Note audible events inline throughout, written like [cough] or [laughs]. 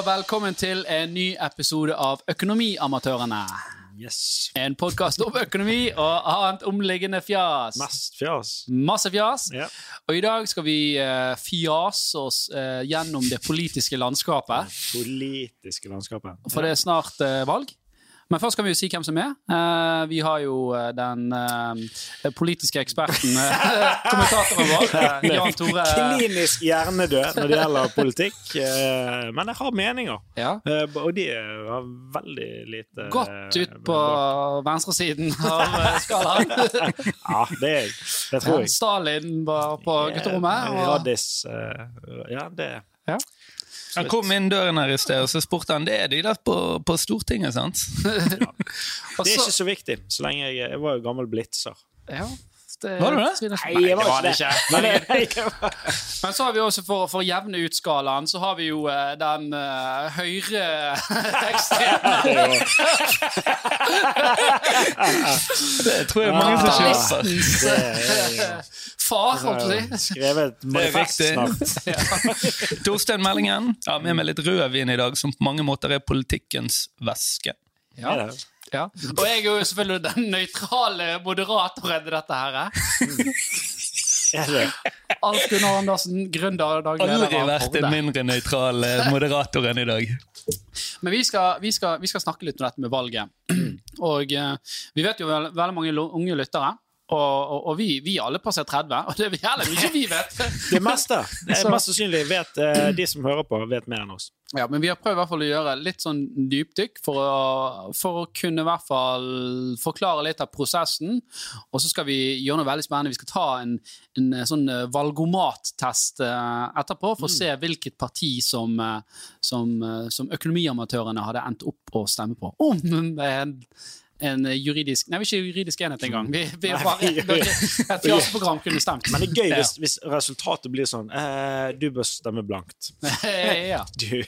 og velkommen til en ny episode av Økonomiamatørene. Yes. En podkast om økonomi og annet omliggende fjas. Mest fjas. Masse fjas. Ja. Og i dag skal vi uh, fjase oss uh, gjennom det politiske landskapet. Det Politiske landskapet. For det er snart uh, valg. Men først kan vi jo si hvem som er. Uh, vi har jo eh, den uh, politiske eksperten, [laughs] kommentatoren vår, Jan Tore. Klinisk hjernedød når det gjelder politikk. Men jeg har meninger. Ja. Og de har veldig lite Godt ut på venstresiden av skalaen. [laughs] Ja, det, det tror jeg. Stalin var på gutterommet. og- Radis Ja, det Han kom inn døren her i sted, og så spurte han det er de der på, på Stortinget, sant? [laughs] ja. Det er ikke så viktig, så lenge jeg Jeg var jo gammel blitzer. Ja, det, Var det det? [laughs] Nei, det var det ikke. Men [laughs] Men, så har vi også, for, for å jevne ut skalaen, så har vi jo eh, den uh, høyreekstreme [laughs] Det tror jeg mange som kjøper. far, holdt jeg på å si. skrevet et manifest snart. Torstein Meldingen ja, med meg litt rødvin i dag, som på mange måter er politikkens væske. Ja. Ja. Og jeg er jo selvfølgelig den nøytrale moderatoren i dette her. eh. [laughs] Alf Gunnar Andersen, gründer og daglig leder Aldri vært en mindre nøytral eh, moderator enn i dag. Men vi skal, vi, skal, vi skal snakke litt om dette med valget. [clears throat] Og eh, vi vet jo veldig mange unge lyttere. Og, og, og vi, vi alle passer 30, og det er heller mye vi vet. Det [laughs] meste. Det er [laughs] mest sannsynlig vet eh, [clears throat] de som hører på, vet mer enn oss. Ja, Men vi har prøvd i hvert fall å gjøre litt sånn dypdykk for å, for å kunne i hvert fall forklare litt av prosessen. Og så skal vi gjøre noe veldig spennende. Vi skal ta en, en eh, sånn eh, valgomattest etterpå for å se hvilket parti som, som, som økonomiamatørene hadde endt opp å stemme på. Om en, en juridisk Nei, vi er ikke juridisk enhet engang. Vi, vi er bare et fjaseprogram kunne stemt. Men det er gøy hvis, hvis resultatet blir sånn eh, Du bør stemme blankt. [laughs] ja. [laughs] Du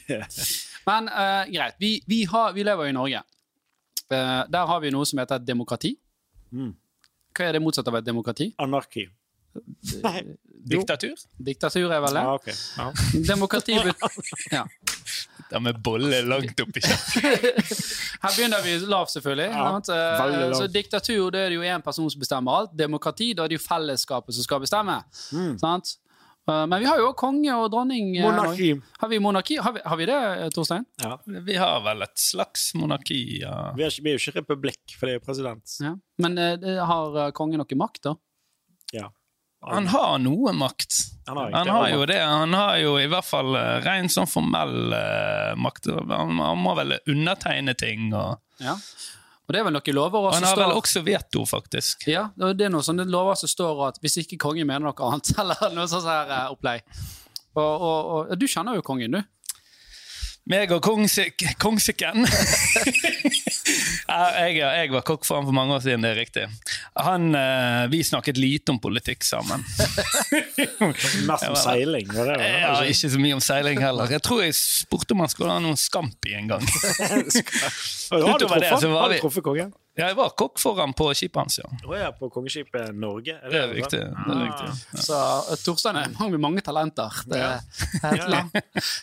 Men eh, greit, vi, vi, har, vi lever jo i Norge. Eh, der har vi noe som heter demokrati. Mm. Hva er det motsatte av et demokrati? Anarki. [laughs] Nei. Diktatur? Diktatur er vel det? Ja, ok. ah. Demokrati bet- ja. Det med bolle langt oppi kjeften. [laughs] Her begynner vi lavt, selvfølgelig. Ja, sant? Eh, så diktatur da er det jo én person som bestemmer alt. Demokrati da er det jo fellesskapet som skal bestemme. Sant? Eh, men vi har jo konge og dronning. eh, Monarki. Har vi monarki? Har vi, har vi det, Torstein? Ja. Vi har vel et slags monarki, ja. Vi, er ikke, vi er jo ikke republikk, for det er jo president. Ja. Men det- har kongen noe makt, da? Ja. Han har noe makt. Han har, Han har jo det. Han har jo i hvert fall eh, ren sånn formell uh, makt. Han, han må vel undertegne ting. Og, Ja. Og det er vel noen lover og også han har står- vel også veto, faktisk. Ja, det er noen sånne lover som står at hvis ikke kongen mener noe annet, [laughs] eller noe sånt her eh, opplegg. Og, og, og du kjenner jo kongen, du. Meg og kongsik Kongsikken. [laughs] Jeg, jeg var kokk for han for mange år siden, det er riktig. Han, eh, vi snakket lite om politikk sammen. [laughs] Mest om seiling. Var det, det? Ja, ikke så mye om seiling heller. Jeg tror jeg spurte om han skulle ha noen Scampi en gang. [laughs] Utover det, så var har du vi- truffet kongen? Ja, jeg var kokk for han på skipet hans, ja. Oh, ja, på kongeskipet Norge? Det er riktig. Det er Ah. riktig. Så eh, Torstein er mange, mange talenter. Det, Ja. det er et land.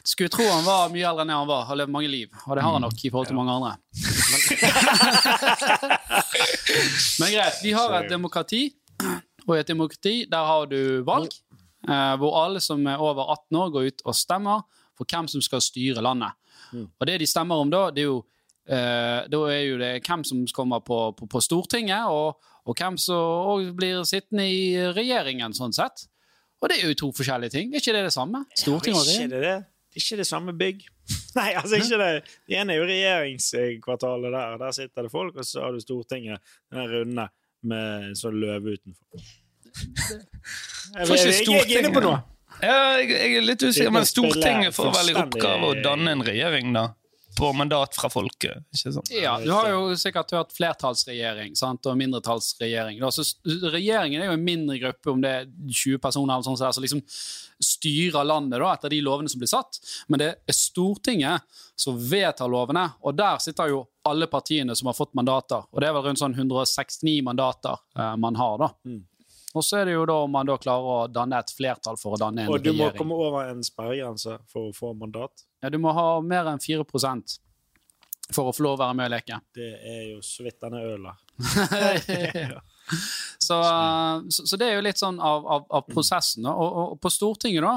Skulle tro han var mye eldre enn han var, har levd mange liv. Og det har han nok i forhold til mange andre. [laughs] Men greit, vi har et demokrati, og i et demokrati der har du valg, eh, hvor alle som er over 18 år går ut og stemmer for hvem som skal styre landet. Og det de stemmer om da, det er jo, eh, da er jo det hvem som kommer på, på, på Stortinget, og, og hvem som blir sittende i regjeringen, sånn sett. Og det er jo to forskjellige ting. Er ikke det det samme? Stortinget og regjering? det det? Ikke det samme bygg. [laughs] Nei, altså ikke det. Det ene er jo regjeringskvartalet der. Der sitter det folk, og så har du Stortinget, den runde med en sånn løve utenfor. [laughs] Jeg, jeg, jeg er inne på noe. Ja, jeg, jeg er litt usikker, men Stortinget får vel i oppgave å danne en regjering, da. På mandat fra folket. ikke sant? Ja, Du har jo sikkert hørt flertallsregjering sant? og mindretallsregjering. Så regjeringen er jo en mindre gruppe, om det er 20 personer eller sånt, som liksom styrer landet da, etter de lovene som blir satt. Men det er Stortinget som vedtar lovene, og der sitter jo alle partiene som har fått mandater. Og det er vel rundt sånn 169 mandater eh, man har, da. Og så er det jo da om man da klarer å danne et flertall for å danne en regjering. Og du må regjering. komme over en sperregrense for å få mandat. Ja, du må ha mer enn 4% for å få lov å være med og leke. Det er jo [laughs] så vidt denne ølen. Så, så, så det er jo litt sånn av, av, av prosessen. Og, Og, og på Stortinget da,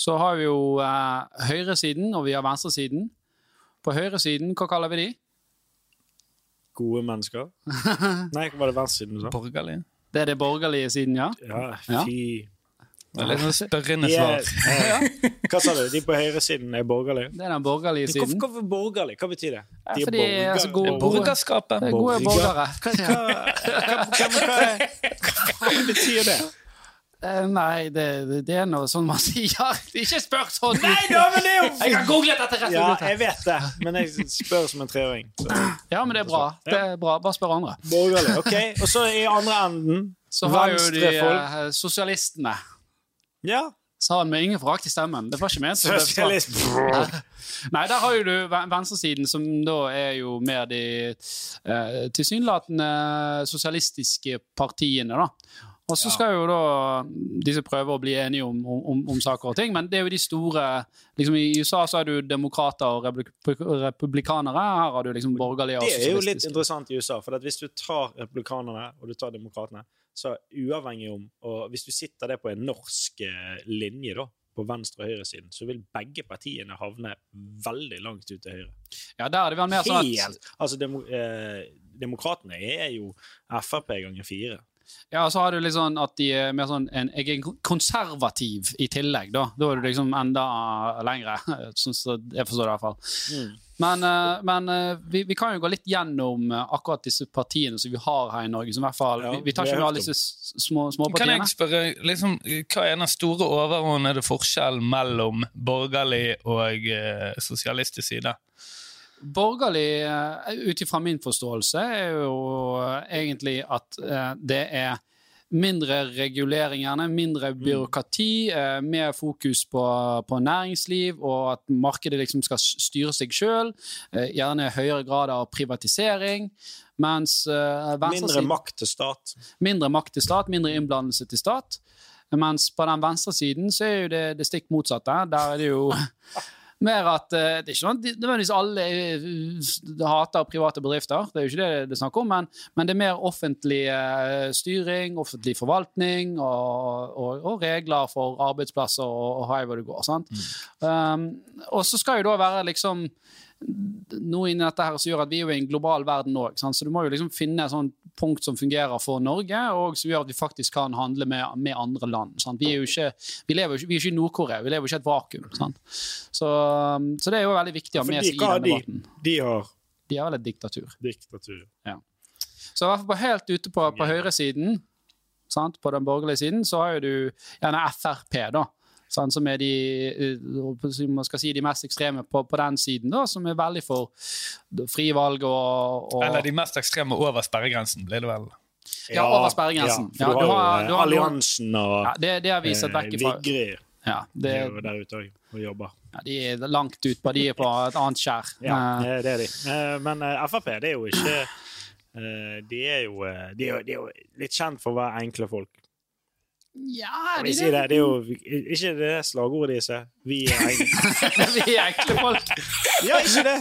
så har vi jo eh, høyresiden og vi har venstresiden. På høyresiden, hva kaller vi de? Gode mennesker. [laughs] Nei, hva var det venstresiden du sa? Borgerlig. Det er det borgerlige siden, ja. Ja, Ja. fy Det er litt spørrende er- svar. Yeah. Hva sa du? De på høyresiden er borgerlige? Det er den borgerlige siden. hvorfor borgerlig? Hva betyr det? De er fordi, borger- altså, gode- borger- Borgerskapet. Det er gode borgere. Hva, Hva, hva, hva, hva, hva faen betyr det? Eh, nei, det, det- er noe sånn man [laughs] sier. Ikke spør sånn! Nei da, men det er jo Jeg har googlet dette rett Ja, jeg vet det, men jeg spør som en treåring. Så. Ja, men det er bra. Det er bra. Bare spør andre. Borgerlig, ok. Og så i andre enden Så har jo de Venstrefolk. eh, sosialistene. Ja. Sa han med ingen forakt i stemmen. Det var ikke ment. Sosialist. Nei, der har jo du venstresiden, som da er jo mer de eh, tilsynelatende sosialistiske partiene, da. Og så skal jo da disse prøve å bli enige om, om, om saker og ting, men det er jo de store liksom I USA så er du demokrater og republik republikanere. Her har du liksom borgerlige og Det er jo litt interessant i USA, for at hvis du tar republikanerne og du tar demokratene, så uavhengig om Og hvis du sitter det på en norsk eh, linje, da, på venstre- og høyresiden, så vil begge partiene havne veldig langt ut til høyre. Ja, der er det vel mer sånn at Helt! Altså, demo, eh, demokratene er jo Frp ganger fire. Ja, og så har du litt sånn at de er mer sånn en, Jeg er konservativ i tillegg, da. Da er du liksom enda lengre. [laughs] Sånn som jeg forstår det i hvert fall. Mm. Men, eh, men eh, vi, vi kan jo gå litt gjennom eh, akkurat disse partiene som vi har her i Norge. Som i hvert fall, Ja, vi, vi tar ikke med alle disse små, små, Kan jeg spørre, liksom, hva er den store overordnede forskjellen mellom borgerlig og eh, sosialistisk side? Borgerlig, eh, ut ifra min forståelse, er jo eh, egentlig at eh, det er mindre reguleringene, mindre byråkrati, eh, mer fokus på, på næringsliv, og at markedet liksom skal styre seg sjøl. Gjerne høyere grad av privatisering. Mens eh, Mindre makt til stat. mindre makt til stat, mindre innblandelse til stat. Mens på den venstre siden så er jo det det stikk motsatte. Der er det jo [laughs] mer at uh, Det er ikke sånn at nødvendigvis alle uh, hater private bedrifter, det er jo ikke det det er snakk om, men, men det er mer offentlig uh, styring, offentlig forvaltning og, og, og regler for arbeidsplasser og, og hvor det går. sant? Um, og så skal jo da være liksom noe inni dette her som gjør at vi er jo i en global verden òg. Så du må jo liksom finne et sånt punkt som fungerer for Norge, og som gjør at vi faktisk kan handle med, med andre land. Sant? Vi er jo ikke, vi lever jo ikke, vi er ikke i Nord-Korea, vi lever jo ikke i et vakuum. Sant? Så, så det er jo veldig viktig å ha med seg i denne debatten. De har De har vel et diktatur. diktatur. Så i hvert fall på helt ute på, på høyresiden, sant? på den borgerlige siden, så har jo du gjerne Frp, da. Sant? Som er de, eh, man skal si, de mest ekstreme på, på den siden, da, som er veldig for frivalg og, og Eller de mest ekstreme over sperregrensen, blir det vel? Ja, over sperregrensen. Ja, Ja, for du du har, har- du eh, har Alliansen og ja, det, det har vi sett eh, vekk ifra. Vigrid Ja, det, er jo der ute òg og jobber. ja, de er langt utpå. De er på et annet skjær. Ja, Eh, eh, det er de. Eh, Men eh, Frp det er jo ikke eh, De er jo, eh, de er jo, de er jo litt kjent for å være enkle folk. Ja Kan de, vi si det? det er jo ikke det slagordet deres. Vi er [laughs] enkle. vi er enkle folk. Ja, ikke det?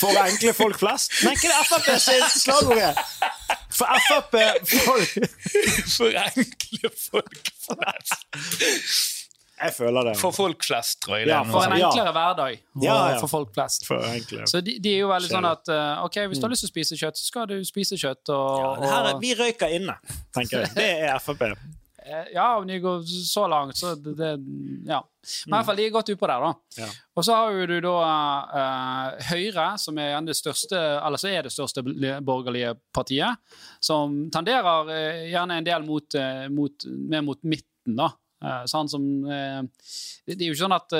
For enkle folk flest? Nei, ikke det Frp sitt slagordet? For Frp-folk For enkle folk flest. Jeg føler det. For folk flest, tror jeg. det Ja, er For en enklere hverdag Ja, ja. for folk flest. For. Så de, de er jo veldig sånn at uh, OK, hvis du har lyst til å spise kjøtt, så skal du spise kjøtt. Og, Ja, det er, vi røyker inne, tenker jeg. Det er Frp. Eh, Ja, om de går så langt, så det, det Ja. Men i hvert fall, de er godt utpå der, da. Ja. Og så har jo du da uh, Høyre, som er det største Eller så er det største borgerlige partiet, som tenderer uh, gjerne en del mot, uh, mot, mer mot midten, da. Sånn som det, er jo ikke sånn at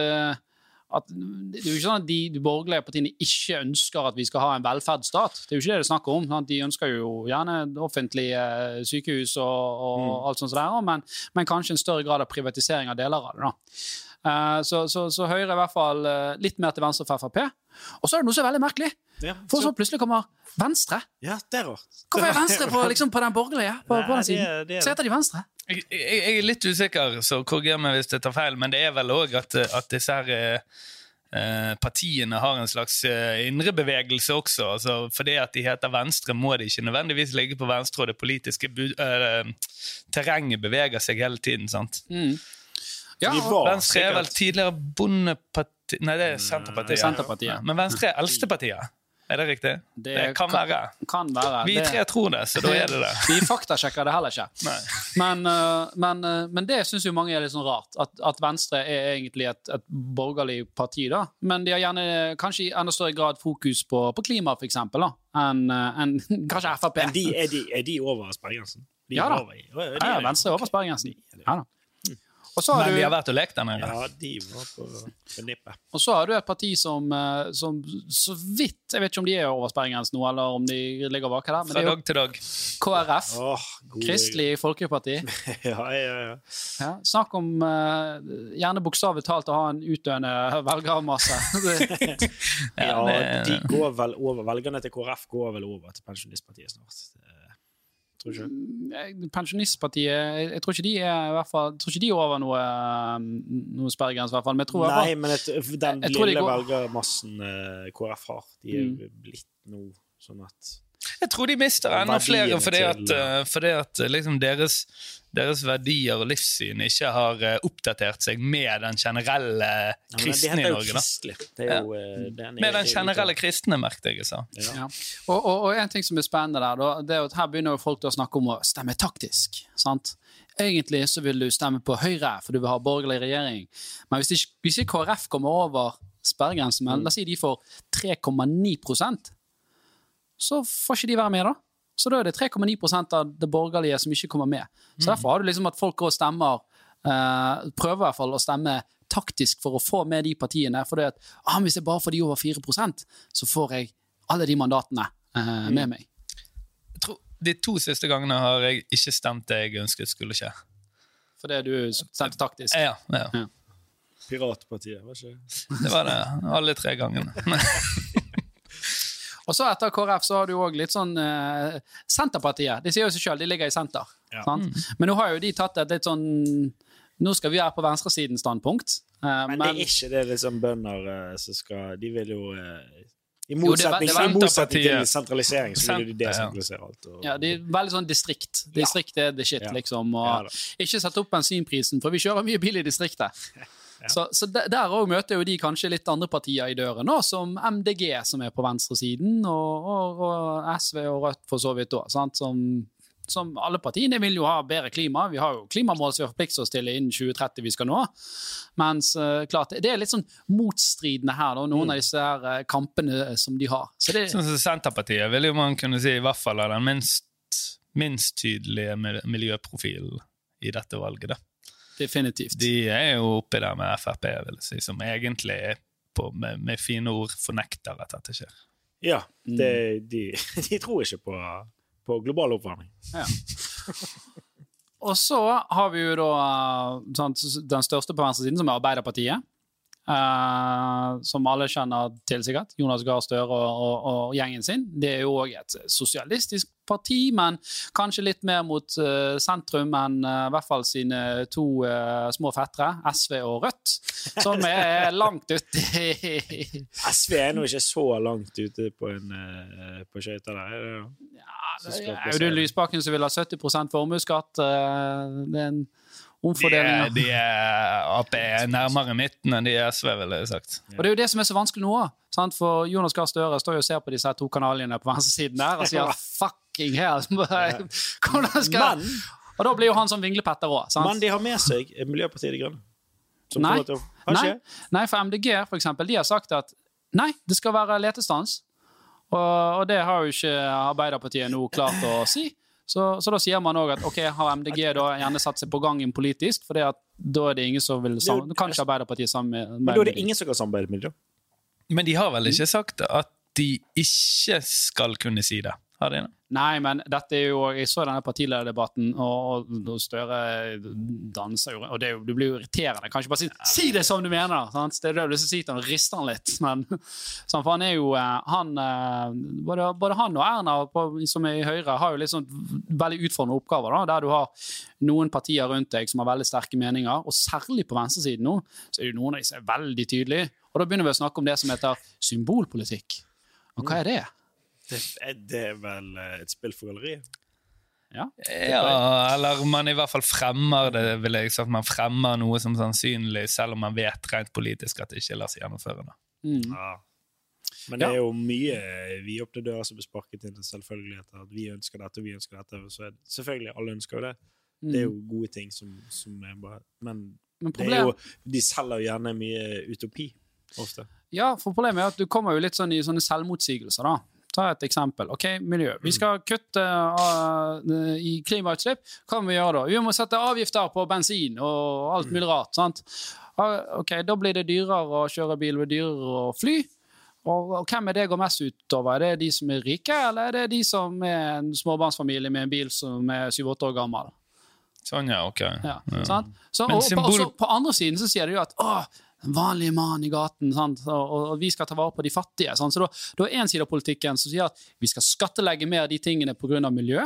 at det er jo ikke sånn at de, de borgerlige partiene ikke ønsker at vi skal ha en velferdsstat. Det er jo ikke det det er snakk om. Sant? De ønsker jo gjerne offentlige eh, sykehus og, og alt sånt der, er, men, men kanskje en større grad av privatisering av deler av det. da. Eh, så, så, så Høyre er i hvert fall eh, litt mer til venstre for Frp. Og så er det noe som er veldig merkelig. Ja, For så plutselig kommer Venstre. ja det er rart. Hvorfor er Venstre på, liksom, på den borgerlige? På, på den siden? det er- det er- Så heter de Venstre. Jeg, jeg, jeg er litt usikker, så korriger meg hvis jeg tar feil, men det er vel òg at, at disse her eh, eh, partiene har en slags eh, indre bevegelse også. Altså, fordi at de heter Venstre, må de ikke nødvendigvis ligge på venstre, og det politiske bu eh, terrenget beveger seg hele tiden. sant? Mm. Ja, Venstre er vel tidligere Bondeparti... Nei, det er Senterpartiet. Senterpartiet. Men Venstre er eldste partiet. Er det riktig? Det, kan kan- være. kan være. Vi Det- tre tror det, så da er det det. [laughs] Vi faktasjekker det heller ikke. [laughs] Men, øh, men, øh, men det syns jo mange er litt sånn rart. At, at Venstre er egentlig et, et borgerlig parti. da. Men de har gjerne kanskje i enda større grad fokus på, på klima, for eksempel, da, enn en, [laughs] kanskje Frp. Men de, er, de, er de over sperregrensen? Ja er da. over, ja, er- Venstre er over sperregrensen. Ja, da. Og så har Men du vi har vært og lekt der nede. Ja, de var på, på nippet. Og så har du et parti som, eh, som så vidt Jeg vet ikke om de er over sperregrensen nå, eller om de ligger bak her. Men Fra dag til dag. KrF. Oh, Kristelig Folkeparti. [laughs] Ja, ja, ja. Ja, snakk om uh, gjerne bokstavelig talt å ha en utdøende velgermasse. [laughs] Ja, ja de går vel over, Velgerne til KrF går vel over til Pensjonistpartiet snart. Tror ikke du? Pensjonistpartiet jeg, tror ikke de er i hvert fall, jeg tror ikke de er over noe, eh, noe sperregrense, i hvert fall. Men jeg tror Nei, men jeg, den Jeg tror de lille går- velgermassen eh, KrF har, de er Mm. blitt nå sånn at Jeg tror de mister enda flere fordi at, til- eh, fordi at eh, liksom deres, deres verdier og livssyn ikke har eh, oppdatert seg med den generelle ja, kristne i Norge. da. Det er jo, den Med den er generelle kristne, merket jeg. sa. Ja. Ja. Og, og, og en ting som er spennende der, da, det er at her begynner folk å snakke om å stemme taktisk. sant? Egentlig så vil du stemme på Høyre, for du vil ha borgerlig regjering. Men hvis ikke, hvis ikke KrF kommer over sperregrensen, men la oss si de får 3,9 så får ikke de være med, da. Så da er det 3,9% av det borgerlige som ikke kommer med. Så derfor har du liksom at folk går og stemmer eh, Prøver i hvert fall å stemme taktisk for å få med de partiene. For det at ah, hvis jeg bare får de over 4% så får jeg alle de mandatene eh, med meg. Jeg tror De to siste gangene har jeg ikke stemt det jeg ønsket skulle skje. Fordi du stemte taktisk. Ja, ja. Piratpartiet, var ikke det? Det var det alle tre gangene. [laughs] Og så etter KrF så har du òg litt sånn eh, Senterpartiet. De sier jo seg sjøl, de ligger i senter. Ja. Sant? Men nå har jo de tatt et litt sånn Nå skal vi være på venstresiden-standpunkt. Eh, Men det er ikke det liksom bønder eh, som skal De vil jo eh, I Jo, det motsetning, det i motsetning til sentralisering, så vil de desentralisere alt. Og, Ja, det er veldig sånn distrikt. Distrikt er the shit, Ja. liksom. Og ja, ikke sette opp bensinprisen, for vi kjører mye bil i distriktet. [laughs] Så, så de- der òg møter jo de kanskje litt andre partier i døren, nå, som MDG, som er på venstresiden, og, og, og SV og Rødt for så vidt òg. Som, som alle partiene vil jo ha bedre klima. Vi har jo klimamål som vi har forpliktet oss til innen 2030 vi skal nå. Mens eh, klart, det er litt sånn motstridende her, da, noen av disse her eh, kampene som de har. Så det, Sånn som Senterpartiet vil jo man kunne si i hvert fall er den minst, minst tydelige mil- miljøprofilen i dette valget. da. Definitivt. De er jo oppi der med Frp, vil jeg si, som egentlig er på, med, med fine ord fornekter at dette skjer. Ja, Mm. de, [laughs] de tror ikke på, på global oppvarming. Og så har vi jo da sant, den største på venstresiden, som er Arbeiderpartiet. Eh, som alle kjenner til, sikkert. Jonas Gahr Støre og, og, og gjengen sin. Det er jo òg et sosialistisk parti, men kanskje litt mer mot uh, sentrum enn uh, i hvert fall sine to små fettere, SV og Rødt, som er langt ute [laughs] SV er nå ikke så langt ute på, en, på skøyta der. er? Ja, det er jo Audun Lysbakken som vil ha 70 formuesskatt. Uh, Det er en De omfordeling. er, av- de er Ap er nærmere midten enn de er SV, ville jeg sagt. Og det er jo det som er så vanskelig nå. sant? For Jonas Gahr Støre står jo og ser på disse to kanalene på venstresiden der og sier 'fucking hell'. Hvordan skal Men, Og da blir jo han sånn vinglepetter òg. men de har med seg Miljøpartiet De Grønne. Som Nei. å- Nei, nei, for MDG for eksempel, de har sagt at nei, det skal være letestans. Og, og det har jo ikke Arbeiderpartiet nå klart å si. Så, så da sier man òg at ok, har MDG da gjerne satt seg på gangen politisk, for da er det ingen som vil samarbeide Kan ikke Arbeiderpartiet sammen med, Men da er det ingen som kan samarbeide med dem. Men de har vel ikke sagt at de ikke skal kunne si det? Har de det? Nei, men dette er jo Jeg så denne partilederdebatten, og, og Støre danser jo Og det, jo, det blir jo irriterende. Kan ikke bare si 'si det som du mener'! Sant? Det er det du lyst si til han, rister han litt. Men, sånn, for han er jo eh, han, eh, både, både han og Erna, på, som er i Høyre, har jo litt sånn veldig utfordrende oppgaver. Da, der du har noen partier rundt deg som har veldig sterke meninger, og særlig på venstresiden nå, så er det noen av dem som er veldig tydelige. Og da begynner vi å snakke om det som heter symbolpolitikk. Og hva er det? Det, det er vel eh, et spill for galleriet. Ja. Ja, eller man i hvert fall fremmer det, vil jeg si. at Man fremmer noe som sannsynlig, selv om man vet rent politisk at det ikke lar seg gjennomføre. Mm. Ja. Men det er jo mye vidåpne dører som blir sparket inn til selvfølgeligheter. At vi ønsker dette, vi ønsker dette. Så er det, selvfølgelig, alle ønsker jo det. Det er jo gode ting som, som er bare Men Men det er jo, de selger jo gjerne mye utopi, ofte. ja, for problemet er at du kommer jo litt sånn i sånne selvmotsigelser. da. Ta et eksempel. Ok, Miljø. Vi skal kutte uh, i klimautslipp. Hva må vi gjøre da? Vi må sette avgifter på bensin og alt mulig rart. sant? Ok, Da blir det dyrere å kjøre bil, og dyrere å fly. Og, og hvem er det går mest utover? Er det de som er rike, eller er det de som er en småbarnsfamilie med en bil som er 7-8 år gammel? Sånn, ja, ok. Ja, sant? Så, og, på, også, på andre siden så sier de jo at å, den vanlige mannen i gaten, sant? Og, vi skal ta vare på de fattige. Sant? Så da, da er en side av politikken som sier at vi skal skattelegge mer av de tingene pga. miljø,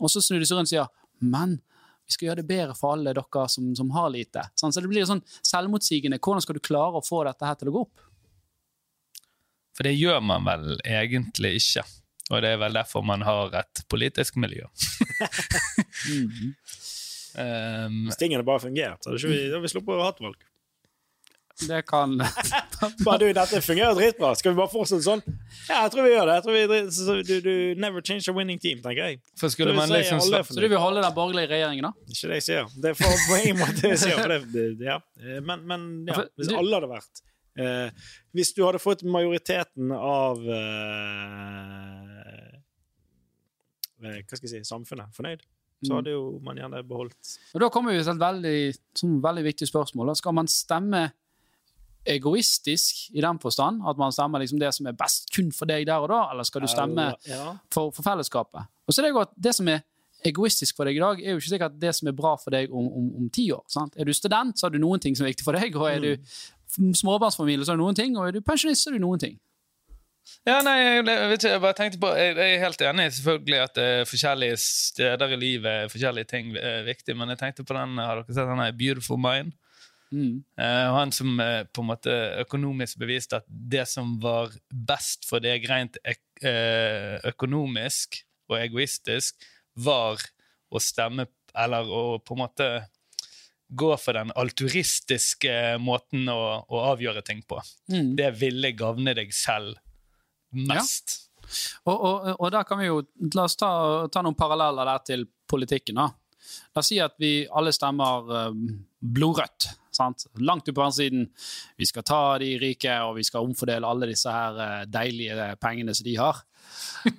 og så snur de seg rundt og sier men vi skal gjøre det bedre for alle dere som, som har lite. Sant? Så det blir sånn selvmotsigende. Hvordan skal du klare å få dette her til å gå opp? For det gjør man vel egentlig ikke. Og det er vel derfor man har et politisk miljø. [laughs] [laughs] Um, Hvis tingene bare fungerte, hadde vi, vi sluppet å ha hatt valg. Det kan [laughs] Bare du, dette fungerer dritbra. Skal vi bare fortsette sånn? Ja, jeg tror vi gjør det. Jeg tror vi, drit- du, du never change a winning team, tenker jeg. for skulle man liksom Så du vil holde den borgerlige regjeringen, da? Ikke det jeg sier. Det er for, på en måte jeg sier. For det, det, ja. Eh, Men, men ja, hvis du- alle hadde vært eh, Hvis du hadde fått majoriteten av eh, eh, Hva skal jeg si samfunnet fornøyd, så Mm. hadde jo man gjerne beholdt Og Da kommer vi til et veldig, sånn, veldig viktig spørsmål. Da. Skal man stemme egoistisk i den forstand? At man stemmer liksom det som er best kun for deg der og da, eller skal du stemme for, for fellesskapet? Og så er det jo at det som er egoistisk for deg i dag, er jo ikke sikkert det som er bra for deg om, om, om ti år. Sant? Er du student, så har du noen ting som er viktig for deg, og er du småbarnsfamilie, så har du noen ting, og er du pensjonist, så har du noen ting. Ja, nei, jeg, vet ikke, jeg bare tenkte på Jeg, jeg er helt enig selvfølgelig at eh, forskjellige steder i livet forskjellige ting er viktig, men jeg tenkte på den Har dere sett den Beautiful Mind? Mm. Eh, han som eh, på en måte økonomisk beviste at det som var best for deg rent eh, økonomisk og egoistisk, var å stemme Eller å på en måte gå for den alturistiske måten å, å avgjøre ting på. Mm. Det ville gagne deg selv mest. Og, og, og der kan vi jo La oss ta, ta noen paralleller der til politikken. da. La oss si at vi alle stemmer blodrødt. Sant? Langt ut på venstresiden. Vi skal ta de rike, og vi skal omfordele alle disse her eh, deilige pengene som de har. [laughs]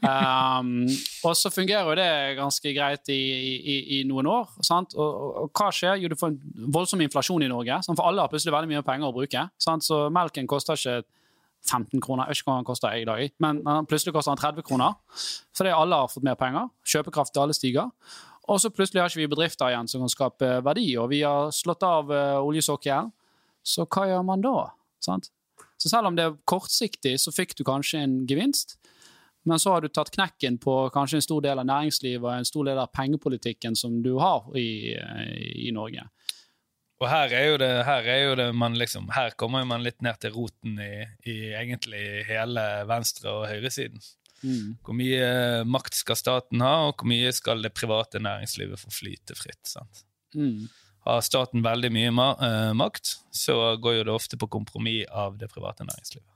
Um, og så fungerer jo det ganske greit i, i, i noen år. Sant? Og, og, og hva skjer? Jo, du får en voldsom inflasjon i Norge. Sant? For alle har plutselig veldig mye penger å bruke. Sant? Så melken koster ikke 15 kroner, jeg vet ikke hva den koster i dag, men plutselig koster den 30 kroner. Fordi alle har fått mer penger. Kjøpekraft til alle stiger. Og så plutselig har ikke vi bedrifter igjen som kan skape verdi, og vi har slått av uh, oljesokkelen. Så hva gjør man da? Sant? Så selv om det er kortsiktig, så fikk du kanskje en gevinst. Men så har du tatt knekken på kanskje en stor del av næringslivet og en stor del av pengepolitikken som du har i, eh, i Norge. Og her er jo det, her er jo det man liksom, her kommer man litt ned til roten i, i egentlig hele venstre- og høyresiden. Mm. Hvor mye makt skal staten ha, og hvor mye skal det private næringslivet få flyte fritt? sant? Mm. Har staten veldig mye ma eh, makt, så går jo det ofte på kompromiss av det private næringslivet.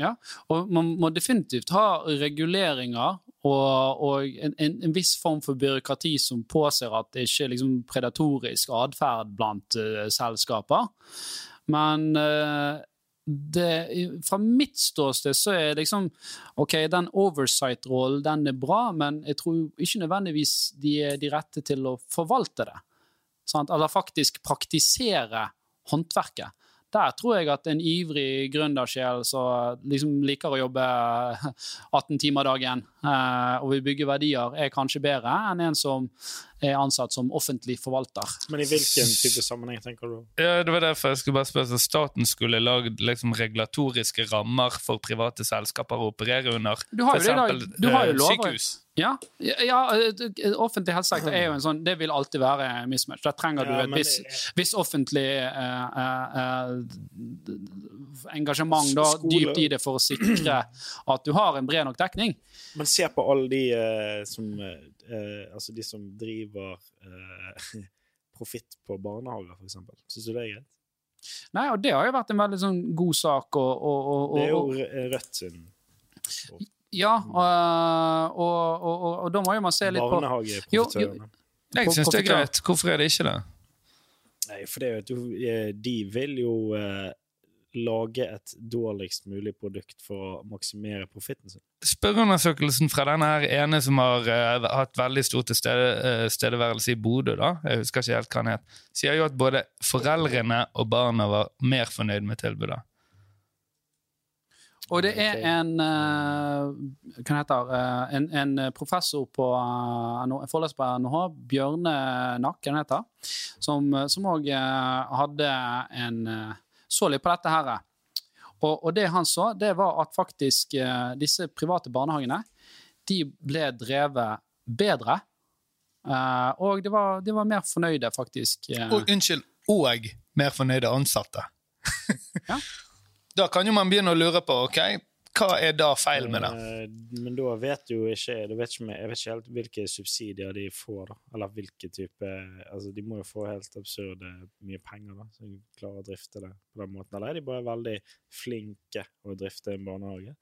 Ja, og man må definitivt ha reguleringer og, og en, en, en viss form for byråkrati som påser at det ikke er liksom predatorisk atferd blant uh, selskaper. Men eh, det, fra mitt ståsted så er liksom OK, den oversight-rollen den er bra, men jeg tror ikke nødvendigvis de er de rette til å forvalte det. Sant? Eller faktisk praktisere håndverket. Der tror jeg at en ivrig gründersjel som liksom liker å jobbe [laughs] 18 timer dagen eh, og vil bygge verdier, er kanskje bedre enn en som er ansatt som offentlig forvalter. Men i hvilken type sammenheng tenker du? Ja, det var derfor jeg skulle bare spørre Staten skulle lagd liksom, regulatoriske rammer for private selskaper å operere under. Du har jo For eksempel, Du har jo eh, lover. sykehus. Ja, ja, ja eh, offentlig helsesektor er jo en sånn Det vil alltid være mismatch. Der trenger du et visst viss offentlig eh, eh, eh, engasjement da, dypt i det for å sikre at du har en bred nok dekning. Men se på alle de eh, som eh, Altså de som driver eh, [laughs] profitt på barnehager, eksempel. Syns du det er greit? Nei, og Det har jo vært en veldig sånn god sak. Og, og, og, Det er jo Rødt sin ja, og, og, og, og, da må jo man se litt på barnehageprofitørene. Jeg syns det er greit. Hvorfor er det ikke det? Nei, for det er jo at eh, de vil jo eh, lage et dårligst mulig produkt for å maksimere profitten sin. Spørreundersøkelsen fra denne her ene som har uh, hatt veldig stor eh, tilstedeværelse i Bodø, da, jeg husker ikke helt hva han het, sier jo at både foreldrene og barna var mer fornøyd med tilbudet. Og det er en eh, Hva heter uh, en, en professor på uh, en foreleser på NHH, Bjørne Nakk, som som òg hadde en Så litt på dette her. Og, og det han så, det var at faktisk eh, disse private barnehagene de ble drevet bedre. Eh, og de var, de var mer fornøyde, faktisk. eh. Og, unnskyld, og mer fornøyde ansatte. Ja. [laughs] Da kan jo man begynne å lure på ok, hva er da feil med det. Eh, Men da vet jo ikke da vet ikke, Jeg vet ikke helt hvilke subsidier de får, da. Eller hvilke type Altså, de må jo få helt absurde mye penger, da, så de klarer å drifte det på den måten. Eller er de bare veldig flinke å drifte en barnehage?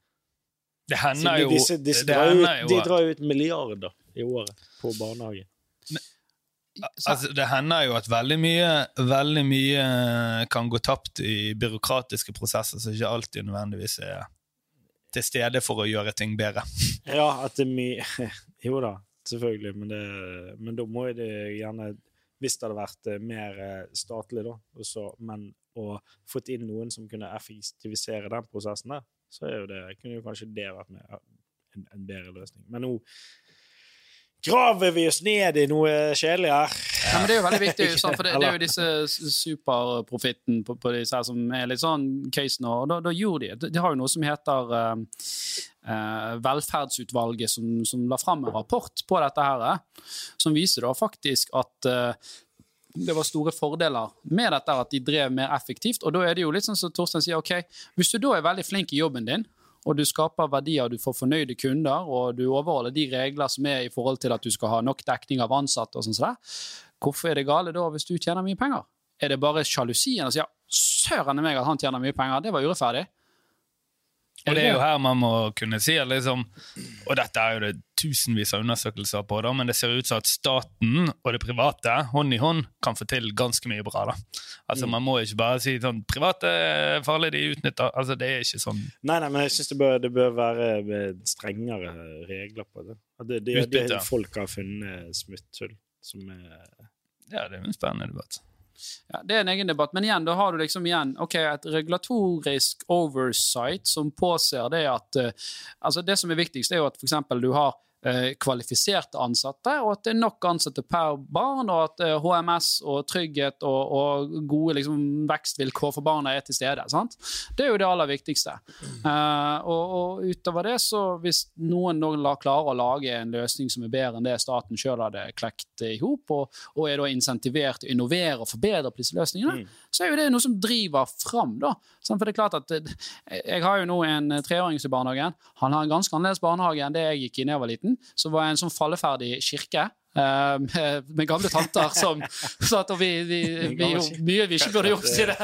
Det hender jo, disse, disse det drar ut, de drar ut milliarder i året på barnehage. Så- Altså, det hender jo at veldig mye, veldig mye kan gå tapt i byråkratiske prosesser som ikke alltid nødvendigvis er til stede for å gjøre ting bedre. [laughs] Ja, at det er mye [laughs] Jo da, selvfølgelig, men, det, men da må det gjerne Hvis det hadde vært eh, mer eh, statlig, da, også, men å fått inn noen som kunne effektivisere den prosessen der, så er jo det, kunne jo kanskje det vært med, en, en bedre løsning. Men nå graver vi oss ned i noe kjedelig her. Ja, men Det er jo veldig viktig, [laughs] sånn, for det, det er jo disse superprofitten på, på disse her som er litt sånn case nå. og Da, da gjorde de De har jo noe som heter uh, uh, Velferdsutvalget, som, som la fram en rapport på dette her, eh, som viser da faktisk at uh, det var store fordeler med dette, at de drev mer effektivt. Og da er det jo litt sånn som Torstein sier, ok, hvis du da er veldig flink i jobben din, og du skaper verdier, du får fornøyde kunder, og du overholder de regler som er i forhold til at du skal ha nok dekning av ansatte og sånn som hvorfor er det gale da hvis du tjener mye penger? Er det bare sjalusien og sier søren meg at han tjener mye penger, det var urettferdig? Og det er jo her man må kunne si liksom, og dette er jo det tusenvis av undersøkelser på, da, men det ser ut som at staten og det private hånd i hånd kan få til ganske mye bra. da. Altså Man må ikke bare si sånn private er farlig, de utnytter altså Det er ikke sånn. Nei, nei, men jeg syns det, det bør være eh, strengere regler på det. Det, det, det Utbytte. folk har funnet smutthull som er Ja, det er en spennende debatt. Ja, det er en egen debatt, men igjen, da har du liksom igjen ok, et regulatorisk oversight som påser det at uh, altså Det som er viktigst, er jo at f.eks. du har kvalifiserte ansatte, og at det er nok ansatte per barn, og at eh, HMS og trygghet og, og gode liksom, vekstvilkår for barna er til stede. Sant? Det er jo det aller viktigste. Uh, og, og utover det, så hvis noen nå klarer å lage en løsning som er bedre enn det staten sjøl hadde klekt i hop, og, og er da insentivert til å innovere og forbedre på disse løsningene, så er jo det noe som driver fram. da. For det er klart at eh, Jeg har jo nå en eh, treåring i barnehagen. Han har en ganske annerledes barnehage enn det jeg gikk i da jeg var liten. Så var jeg en sånn falleferdig kirke. eh, med, med gamle tanter som satt og vi, vi, vi gjorde mye vi ikke burde gjort. Si det.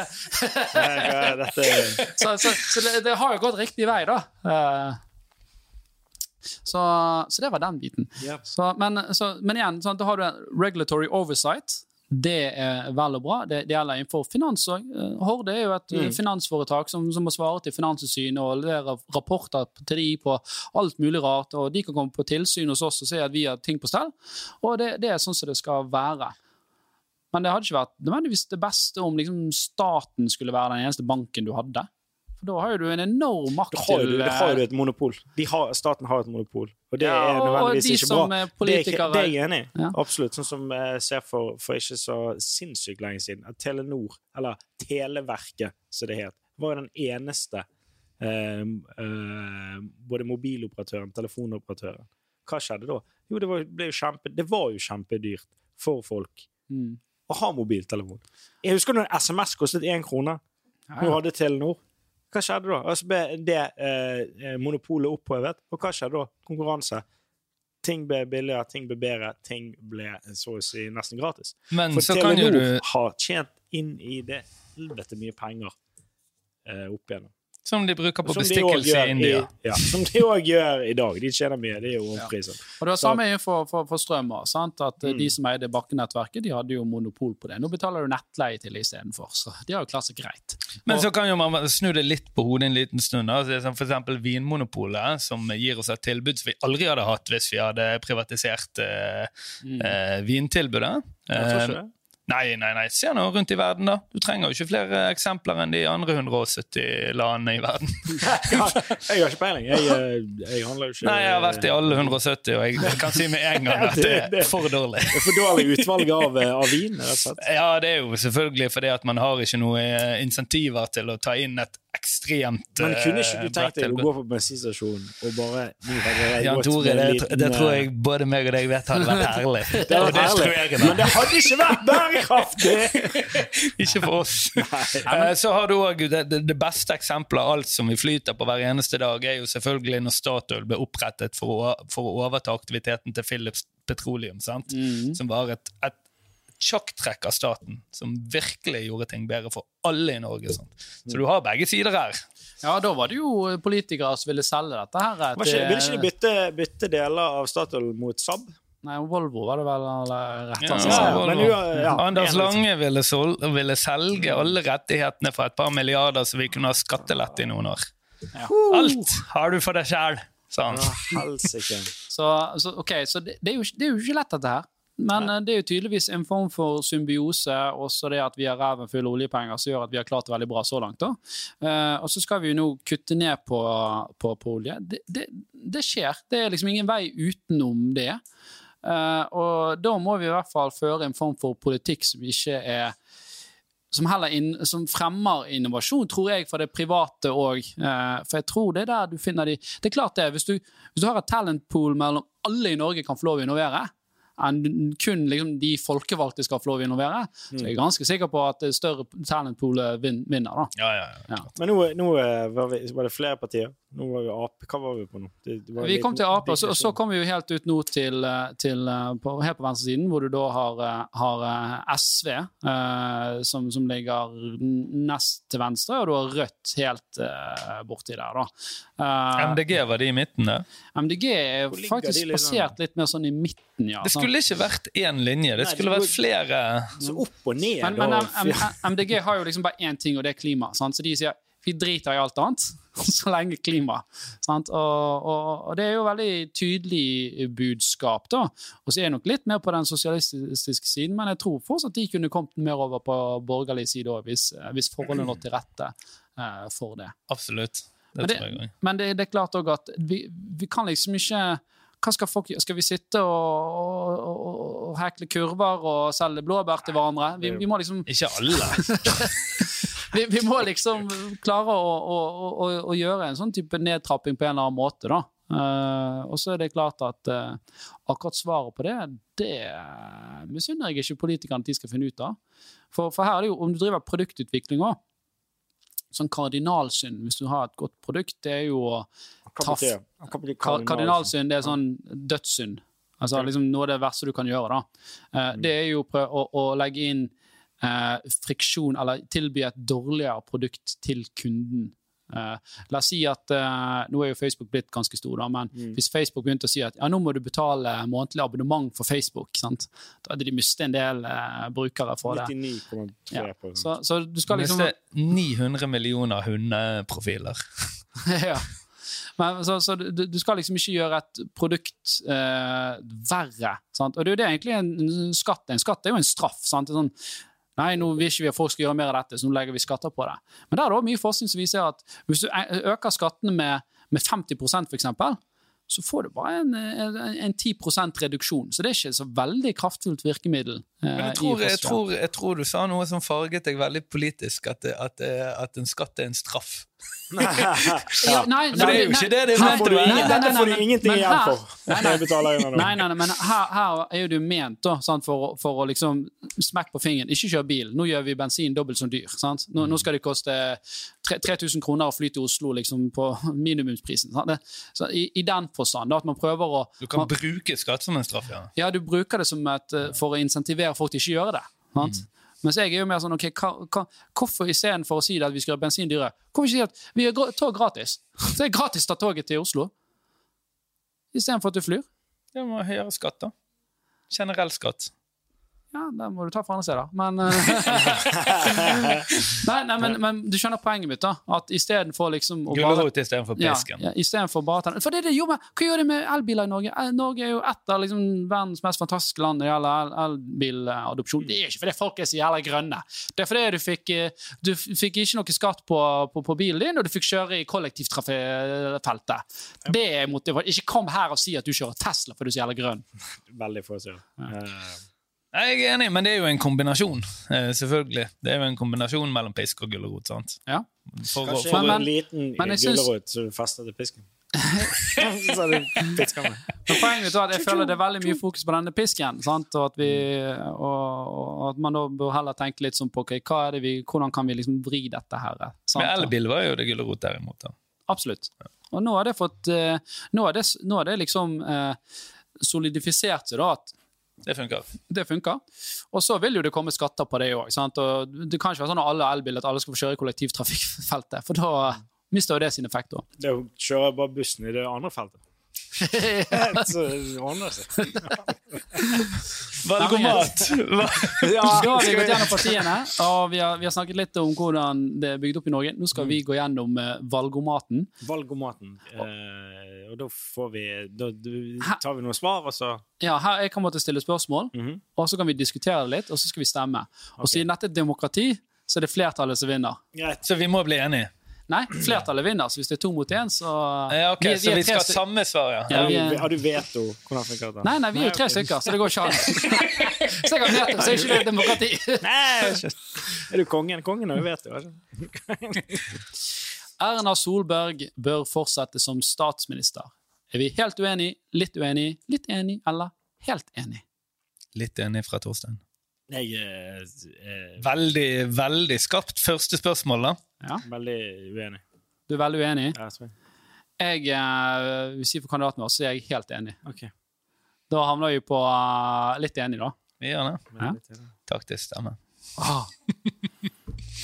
Så så, så det, det har jo gått riktig vei, da. Eh, så, så det var den biten. Men, så, men igjen, sånn, da har du en regulatory oversight. Det er vel og bra. Det, det gjelder innenfor finans òg. Horde er jo et mm. finansforetak som, som må svare til Finanstilsynet og levere rapporter til de på alt mulig rart. og De kan komme på tilsyn hos oss og se at vi har ting på stell. Og det, det er sånn som det skal være. Men det hadde ikke vært nødvendigvis det beste om liksom, staten skulle være den eneste banken du hadde. For da har jo du en enorm makt har til da har eh, du et monopol. De har, staten har et monopol, og det Ja, er nødvendigvis de ikke bra. er Det er, ikke, det er jeg enig i. Ja. Absolutt. Sånn som jeg ser for, for ikke så sinnssykt lenge siden, at Telenor, eller Televerket som det het, var jo den eneste eh, eh, både mobiloperatøren, telefonoperatøren. Hva skjedde da? Jo, det var, jo kjempe, det var jo kjempedyrt for folk mm. å ha mobiltelefon. Jeg husker når SMS kostet én krone. Ja, Nå ja. hadde Telenor. Hva skjedde da? Altså ble det eh, monopolet opphevet, og hva skjedde da? Konkurranse. Ting ble billigere, ting ble bedre, ting ble så å si nesten gratis. Men For så Telenor du har tjent inn i det helvete mye penger eh, opp igjennom. Som de bruker på Som bestikkelse i India. ja, som de òg gjør i dag. De tjener mye. Det er jo ja. Og det var samme for, for, for strøm. Sant? At eh, Mm. De som eide bakkenettverket, de hadde jo monopol på det. Nå betaler du nettleie til det istedenfor, så de har jo klart seg greit. Men Og- så kan jo man snu det litt på hodet en liten stund. Da. F.eks. Vinmonopolet, som gir oss et tilbud som vi aldri hadde hatt hvis vi hadde privatisert eh, Mm. eh, vintilbudet. Jeg tror Eh, ikke det. Nei, nei, nei. Se nå rundt i verden, da. Du trenger jo ikke flere eksempler enn de andre 170 landene i verden. [laughs] jeg har ikke peiling. Jeg, eh, jeg handler jo ikke Nei, jeg har vært i alle 170, og jeg kan si med en gang [laughs] at det er for dårlig. Det er for dårlig utvalg av, eh, av vin, rett og slett. Ja, det er jo selvfølgelig fordi at man har ikke noe eh, insentiver til å ta inn et ekstremt Men kunne ikke eh, du tenkt deg å gå på bensinstasjonen og bare Jan Tore, det, det tror eh, jeg både meg og deg vet hadde vært herlig. [laughs] Det hadde var det tror herlig, men det hadde ikke vært bærekraftig! [laughs] Ikke for oss. [laughs] Eh, Så har du òg det, det, det beste eksempelet av alt som vi flyter på hver eneste dag, er jo selvfølgelig når Statoil ble opprettet for å, for å overta aktiviteten til Philips Petroleum, sant? Mm. som var et, et sjakktrekk av staten, som virkelig gjorde ting bedre for alle i Norge. Sant? Så du har begge sider her. Ja, da var det jo politikere som ville selge dette her. Ikke, ville ikke de bytte, bytte deler av Statoil mot Saab? Nei, Volvo var det vel eller rett Ja, ja, men ja, Anders. Lange ville, sol, ville selge alle rettighetene for et par milliarder, så vi kunne ha skattelette i noen år. Ja. Alt har du for deg sjæl, sa han. Så, så, okay, så det, det, er jo, det er jo ikke lett, dette her. Men ja. det er jo tydeligvis en form for symbiose, også det at vi har ræven full av oljepenger, som gjør at vi har klart det veldig bra så langt. da. Uh, og så skal vi jo nå kutte ned på, på, på olje. Det, det, det skjer. Det er liksom ingen vei utenom det. Uh, og da må vi i hvert fall føre en form for politikk som ikke er som, inn, som fremmer innovasjon, tror jeg, for det private òg. Eh, for jeg tror det er der du finner de Det er klart det, hvis du, hvis du har et talentpool mellom alle i Norge kan få lov å innovere, enn kun liksom, de folkevalgte skal få lov å innovere, så jeg er ganske sikker på at større talentpoolet vinner. da. Ja, ja, ja. Men nå, nå eh, var, vi, var det flere partier. Nå var vi Ap. Hva var vi på nå? Det, det var Vi litt- kom til Ap, og så, så kom vi jo helt ut nå til, eh, til eh, på, helt på venstresiden, hvor du da har, eh, har eh, SV, eh, som, som ligger nest til venstre, og du har Rødt helt uh, borti der, da. Eh, MDG var de i midten der. MDG er faktisk liksom? plassert litt mer sånn i midten, ja. Det sant? Skulle ikke vært én linje, det skulle vært flere Så opp og ned. Men, men MDG har jo liksom bare én ting, og det er klima. Sant? Så de sier vi driter i alt annet, [laughs] så lenge klima. Sant? Og, og, og det er jo veldig tydelig budskap, da. Og så er jeg nok litt mer på den sosialistiske siden, men jeg tror fortsatt de kunne kommet mer over på borgerlig side òg, hvis, hvis forholdene lå til rette uh, for det. Absolutt. Det, Men det, men det, det er klart òg at vi, vi kan liksom ikke hva skal, folk, gjøre? skal vi sitte og, og, og, og hekle kurver og selge blåbær til hverandre? Vi, vi må liksom Ikke alle. [laughs] vi, vi må liksom klare å, å, å, gjøre en sånn type nedtrapping på en eller annen måte, da. Uh, og så er det klart at uh, akkurat svaret på det, det misunner jeg ikke politikerne at de skal finne ut av. For, for her er det jo, om du driver produktutvikling òg, sånn kardinalsynd hvis du har et godt produkt, det er jo å Ka- Kardinalsynd det er sånn dødssynd. Altså liksom noe av det verste du kan gjøre. da. Eh, det er jo å å, å legge inn eh, friksjon, eller tilby et dårligere produkt til kunden. Eh, la oss si at uh, Nå er jo Facebook blitt ganske stor, da, men Mm. hvis Facebook begynte å si at ja, nå må du betale månedlig abonnement for Facebook, sant? da hadde de mistet en del uh, brukere for det. 99,3 Ja. på Så, så du skal liksom Miste 900 millioner hundeprofiler. [laughs] ja. Men, så så du, du skal liksom ikke gjøre et produkt eh, verre. Sant? Og det er jo det egentlig en skatt er. En skatt er jo en straff. Sant? Det er Sånn, Nei, nå vil ikke vi at folk skal gjøre mer av dette, så nå legger vi skatter på det. Men der er det også mye forskning som viser at hvis du øker skattene med, med 50% for eksempel, så får du bare en, en, en 10% reduksjon. Så det er ikke så veldig kraftfullt virkemiddel. eh, Men jeg tror, jeg, tror, jeg tror du sa noe som farget deg veldig politisk, at, at, at en skatt er en straff. [laughs] Ja, nei, For det er jo ikke det det er ment å være. Nei, nei, dette får du ingenting igjen for. Nei, nei. Nei, nei, nei, men her, her er jo det ment da, sant, for, for å liksom smekke på fingeren. Ikke kjør bil. Nå gjør vi bensin dobbelt så dyr. Sant? Nå, nå skal det koste 3000 kroner å fly til Oslo liksom, på [laughs] minimumsprisen. Sant? Det, så i, I den forstand da, at man prøver å Du kan man, bruke skatt som en straff, ja. Ja, du bruker det som et, eh, for å insentivere folk til ikke å gjøre det. Sant? Mens jeg er jo mer sånn, ok, hva, hva, Hvorfor istedenfor å si det at vi skal gjøre bensin dyrere, hvorfor ikke si at vi gjør tog gratis? [laughs] Det er gratis å ta toget til Oslo. Istedenfor at du flyr. Det må høyere skatt, da. Generell skatt. Ja, det må du ta fra andre steder. Men, eh, [laughs] nei, nei, men, men du skjønner poenget mitt, da. At istedenfor liksom å Gulrot istedenfor pisken. ja, for bare For det det jo men, Hva gjør det med elbiler i Norge? Eh, Norge er jo et av liksom, verdens mest fantastiske land når det gjelder el elbiladopsjon. Det er ikke fordi folk er så jævla grønne. Det er fordi du fikk, eh, du fikk ikke noe skatt på, på, på bilen din, og du fikk kjøre i kollektivtrafikkfeltet. Det er motivasjon. Ikke kom her og si at du kjører Tesla fordi du er så jævla grønn. Veldig få som gjør. Jeg er enig, men det er jo en kombinasjon. Eh, selvfølgelig. Det er jo en kombinasjon mellom pisk og gulrot. sant? Ja. For, Kanskje for, Men- en liten men gulrot som du fester til pisken. [laughs] så er det pisker med. Men poenget er at jeg føler det er veldig mye fokus på denne pisken. Sant? Og, at vi, og, og at man da bør heller tenke litt sånn på okay, hva er det vi, hvordan kan vi liksom vri dette her. Sant? med elbil var jo det gulrot derimot. da. Absolutt. Og nå har det fått eh, Nå har det, nå har det liksom eh, solidifisert seg, da, at Det funker. det funker. Og så vil jo det komme skatter på det òg. Det kan ikke være sånn at alle elbiler at alle skal få kjøre i kollektivtrafikkfeltet, for da mister jo det sin effekt. da. Det er jo kjøre bare bussen i det andre feltet. Så det ordner seg. Valgomat! Da har vi gått gjennom partiene, og vi har, vi har snakket litt om hvordan det er bygd opp i Norge. Nå skal vi gå gjennom eh, valgomaten. Valgomaten. Eh, og da får vi Da tar vi noen svar, og så Ja, her Jeg kommer til å stille spørsmål, Mhm. og så kan vi diskutere det litt, og så skal vi stemme. Og siden dette er demokrati, så er det flertallet som vinner. Greit. Så vi må bli enige. Nei, flertallet vinner, så hvis det er to mot én, så Ja, ok, Så er vi skal ha samme svar, ja. Ja, vi Har du- veto? Nei, nei, vi er jo tre stykker, så det går ikke an. [laughs] Så jeg har veto, så er ikke det demokrati. Nei. [laughs] Er du kongen? Kongen har jo veto. ikke? Erna Solberg bør fortsette som statsminister. Er vi helt uenig, litt uenig, litt enig eller helt enig? Litt enig fra Torstein. Jeg er eh, Veldig, veldig skarpt første spørsmål, da. Ja, veldig uenig. Du er veldig uenig? Ja, sorry. Jeg eh, vil si for kandidaten vår, så er jeg helt enig. Okay. Da havner vi på uh, litt enig, da. Vi gjør det. Ja. det. Taktisk stemme. Ah.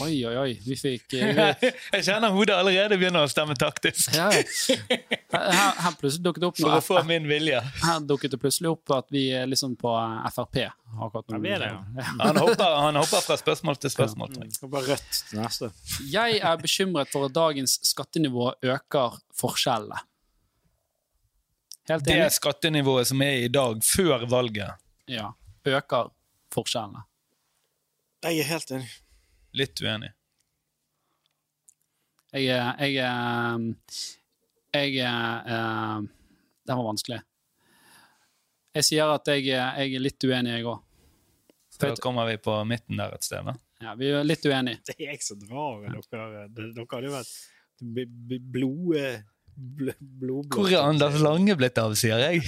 Oi, oi, oi. Vi fikk eh, vi, [laughs] Jeg kjenner hodet allerede begynner å stemme taktisk. ja. her, her plutselig dukket det opp For å få min vilje. Her dukket det plutselig opp at vi er liksom på Frp. Akkurat nå. Ja, det, ja. Han hopper, han hopper fra spørsmål til spørsmål. jeg. Rødt til neste. Jeg er bekymret for at dagens skattenivå øker forskjellene. Helt Det er skattenivået som er i dag, før valget, Ja. Øker forskjellene. Jeg er helt enig. Litt uenig. Jeg Jeg er Jeg uh, Det var vanskelig. Jeg sier at jeg, jeg er litt uenig, jeg òg. Så da kommer vi på midten der et sted. da. Ja, vi er litt uenige. Det er jeg som drar. Dere, det- dere hadde jo vært blod... bl-. Hvor er Anders Lange blitt av, sier jeg?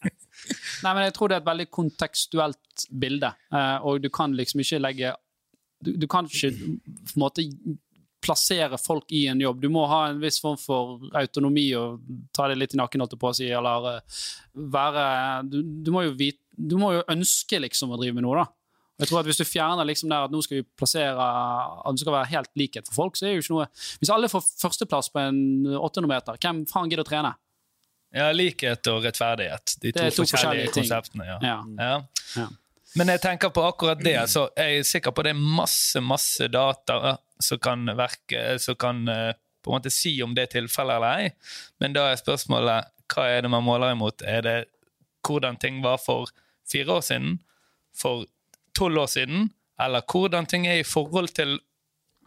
[laughs] Nei, men jeg tror det er et veldig kontekstuelt bilde, eh, og du kan liksom ikke legge Du, du kan ikke på en måte plassere folk i en jobb. Du må ha en viss form for autonomi og ta det litt i nakken, på å si, eller eh, være du, du, må vite, du må jo ønske liksom å drive med noe, da. Jeg tror at Hvis du fjerner liksom der at nå skal vi plassere at det skal være helt likhet for folk, så er det jo ikke noe Hvis alle får førsteplass på en 800 meter, hvem faen gidder å trene? Ja, likhet og rettferdighet. De to, to forskjellige, forskjellige konseptene. Ja. Ja. Ja. Ja. Men jeg tenker på akkurat det, så jeg er sikker på det er masse, masse data som kan, verke, som kan eh, på en måte si om det er tilfellet eller ei, men da er spørsmålet hva er det man måler imot? Er det hvordan ting var for fire år siden? For tolv år siden? Eller hvordan ting er i forhold til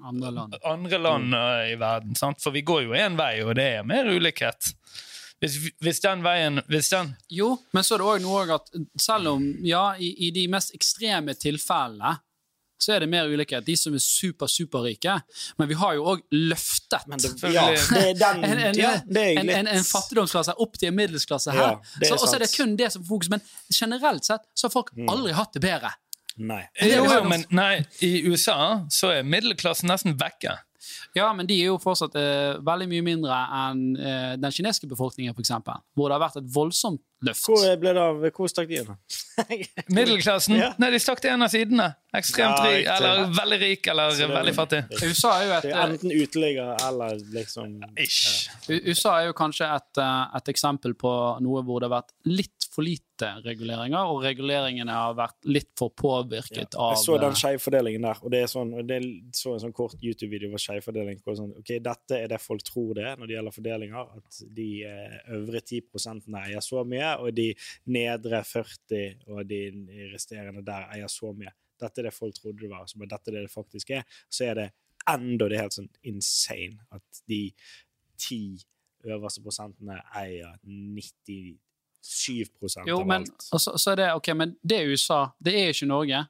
Andre land. andre land eh, i verden? Sant? For vi går jo én vei, og det er mer ulikhet. Hvis, hvis den veien hvis den, Jo, men så er det òg noe at selv om, ja, i, i de mest ekstreme tilfellene så er det mer ulikhet. De som er super, superrike. Men vi har jo òg løftet Men det, ja, det er den [laughs] en, en, ja, en, en, en fattigdomsklasse opp til en middelsklasse her. Ja, så, og så er det kun det som er fokus. Men generelt sett så har folk aldri hatt det bedre. Nei. Det jo, men nei, I USA så er middelklassen nesten vekke. Ja, men de er jo fortsatt eh, veldig mye mindre enn eh, den kinesiske befolkningen, f.eks. Hvor det har vært et voldsomt løft. Hvor ble det av Hvor stakk de inn? [laughs] Middelklassen Ja. nei, de stakk til en av sidene. Ekstremt Ja, rik, eller veldig rik eller det- veldig fattig. [laughs] USA er jo et er enten uteligger eller liksom Ish. Ja. USA er jo kanskje et, eh, et eksempel på noe hvor det har vært litt for lite reguleringer, og reguleringene har vært litt for påvirket av Jeg så den eh, skjevfordelingen der, og det er sånn, det er så en sånn kort YouTube-video over skjevfordeling. Sånn, ok, dette er det folk tror det er når det gjelder fordelinger. At de eh, øvre 10% eier så mye, og de nedre 40 og de resterende der eier så mye. Dette er det folk trodde det var, så bare dette er det det faktisk er. Så er det enda det er helt sånn insane at de ti øverste prosentene eier 97 Jo, av men, alt. og så, så er det, ok, men det er USA, det er ikke Norge.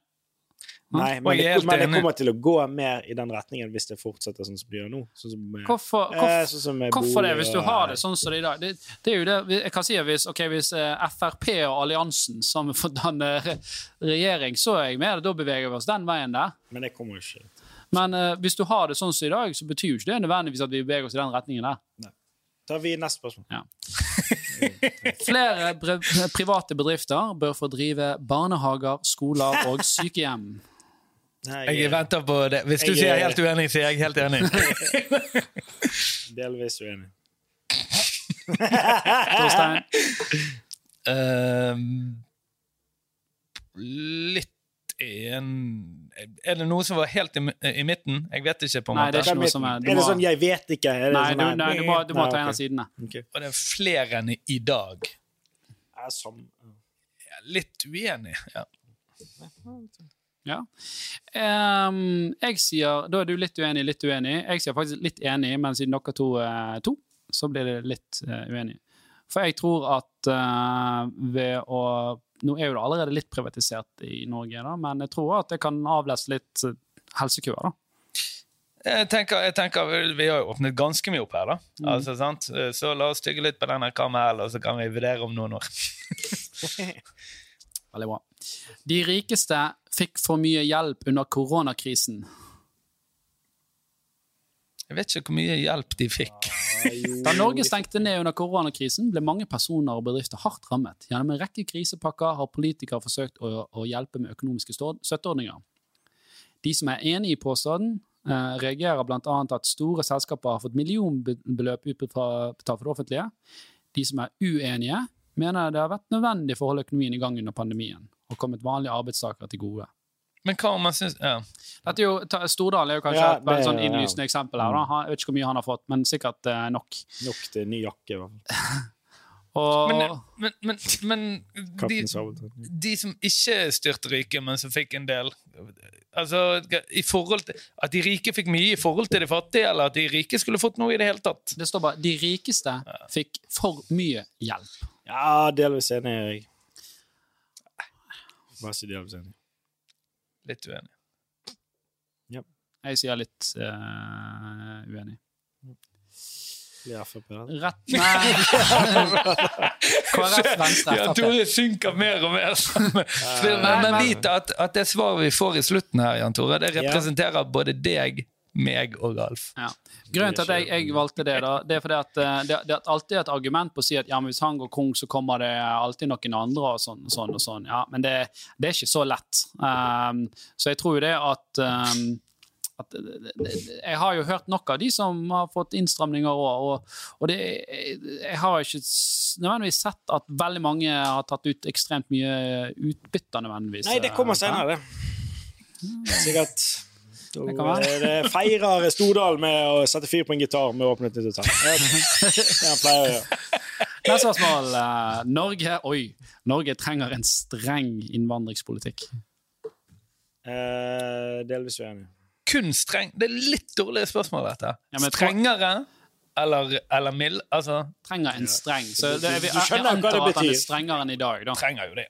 Nei, men jeg det, men det kommer til å gå mer i den retningen hvis det fortsetter sånn som det gjør nå. Sånn som med, Hvorfor, eh, hvorfor, sånn som hvorfor det, hvis du har det sånn som det er i dag? Det, det er jo det, jeg kan si at Hvis, okay, hvis eh, Frp og alliansen sammen [laughs] får danne re- regjering, så er jeg med. Da beveger vi oss den veien der. Men det kommer jo ikke. Men eh, hvis du har det sånn som i dag, så betyr jo ikke det nødvendigvis at vi beveger oss i den retningen der. Da har vi neste spørsmål. Ja. [laughs] Flere bre private bedrifter bør få drive barnehager, skoler og sykehjem. Nei, Jeg venter på det. Hvis du Jeg sier er- helt uenig, sier er jeg helt enig. [laughs] delvis uenig. [laughs] Torstein? Ehm, litt en Er det noe som var helt i, i midten? Jeg vet ikke. på en Nei, det er måte. ikke noe som er du Er det sånn 'jeg vet ikke'? Er det Nei, sånn, du, nei, du må, du må Nei, ta en av av sidene. Okay. Og det er flere enn i- dag. Jeg er som- Jeg er litt uenig. Ja. Ja. Um, jeg sier Da er du litt uenig, litt uenig. Jeg sier faktisk litt enig, men siden dere to er to, så blir det litt uh, uenig. For jeg tror at uh, ved å Nå er jo det allerede litt privatisert i Norge, da, men jeg tror at det kan avlese litt eh, helsekøer. da. Jeg tenker, jeg tenker, Vi har jo åpnet ganske mye opp her, da. Altså, sant? Så la oss tygge litt på denne kamelen, og så kan vi vurdere om noen år. [laughs] [laughs] Veldig bra. De rikeste fikk for mye hjelp under koronakrisen. Jeg vet ikke hvor mye hjelp de fikk. [laughs] Da Norge stengte ned under koronakrisen, ble mange personer og bedrifter hardt rammet. Gjennom en rekke krisepakker har politikere forsøkt å, å hjelpe med økonomiske støtteordninger. De som er enig i påstanden, eh, reagerer bl.a. at store selskaper har fått millionbeløp utbetalt for det offentlige. De som er uenige, mener det har vært nødvendig for å holde økonomien i gang under pandemien og kommet vanlige arbeidstakere til gode. Men hva om man syns ja. Dette er jo, Stordal er jo kanskje Ja, et sånn innlysende ja. eksempel her. Da. Jeg vet ikke hvor mye han har fått, men sikkert eh, nok. Nok til ny jakke, i hvert fall. [laughs] Og, Men, men, men, men de, de som ikke styrte riket, men som fikk en del Altså, i forhold til At de rike fikk mye i forhold til de fattige, eller at de rike skulle fått noe i det hele tatt? Det står bare 'de rikeste fikk for mye hjelp'. Ja, delvis enig er jeg. sier de delvis enig. Litt uenig. Jeg sier litt uh, uenig. Blir Frp der? Rett Nei. [laughs] KrF, Venstre, Ja, Tore synker mer og mer. men, men vit at, at det svaret vi får i slutten her, Jan Tore, det representerer både deg, meg og Ralf. Ja. Grunnen til at jeg, jeg valgte det, da, det er fordi at eh, det, det er alltid et argument på å si at ja, men hvis han går kong, så kommer det alltid noen andre og sånn, sånn og sånn. Ja, men det, det er ikke så lett. Um, så jeg tror jo det at um, at det, jeg har jo hørt nok av de som har fått innstramninger òg, og, og det, jeg har ikke nødvendigvis sett at veldig mange har tatt ut ekstremt mye utbytte. nødvendigvis. Nei, det kommer eh, senere, det. Sikkert Da Det er feirer Stordal med å sette fyr på en gitar med åpnet nytt hotell. Det han pleier å gjøre. [laughs] Neste spørsmål. eh, Norge Oi. Norge trenger en streng innvandringspolitikk. Eh, delvis uenig. Kun streng Det er litt dårlige spørsmål, dette. Ja, men Strengere eller, eller mild? Altså, Trenger en streng. Så det, vi, jeg, Du skjønner jeg hva det antar at han er betyr. strengere enn i dag, da. trenger jo det.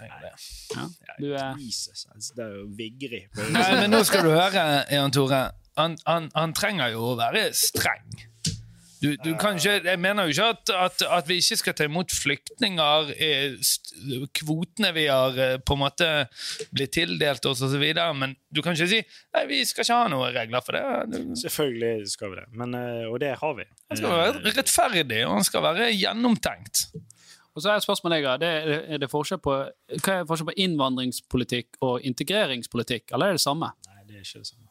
Trenger det. Ja. Du er Jesus, altså, det er jo vigri Nei, men nå skal du høre, Jan Tore. Han, han, han trenger jo å være streng. Du, du kan ikke, jeg mener jo ikke at, at, at vi ikke skal ta imot flyktninger, eh, kvotene vi har eh, på en måte blitt tildelt oss osv., men du kan ikke si nei, vi skal ikke ha noen regler for det. Du- Selvfølgelig skal vi det, men, eh, og det har vi. Han skal være rettferdig, og han skal være gjennomtenkt. Og så er spørsmålet jeg det er, er det forskjell på, Hva er forskjell på innvandringspolitikk og integreringspolitikk, eller er det det samme? Nei, det er ikke det samme.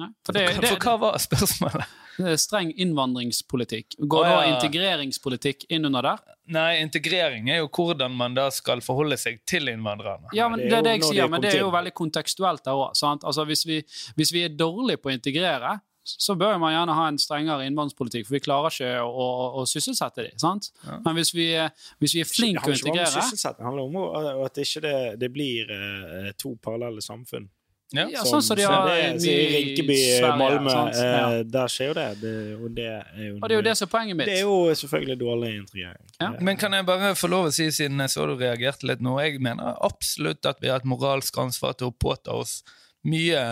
Nei? For det, det, For hva var spørsmålet? streng innvandringspolitikk. Går da ja. integreringspolitikk inn under der? Nei, integrering er jo hvordan man da skal forholde seg til innvandrerne. Ja, men det det er det jeg sier, er men det er jo veldig kontekstuelt der òg. Altså, hvis, hvis vi er dårlige på å integrere, så bør man gjerne ha en strengere innvandringspolitikk, for vi klarer ikke å, å, å sysselsette dem. Sant? Men hvis vi, er- hvis vi er flinke til å handler ikke om integrere sysselsetting, det handler om å- at ikke det, ikke blir eh, to parallelle samfunn. Ja. Ja, sånn som de så har det i Rinkeby, Sverige, Malmö, eh, Ja. der skjer jo det. det. Og det er jo, Og det er jo det som er poenget mitt. det er jo selvfølgelig dårlig integrering. Ja. Men kan jeg bare få lov å si, siden jeg så du reagerte litt nå, jeg mener absolutt at vi har et moralsk ansvar til å påta oss mye,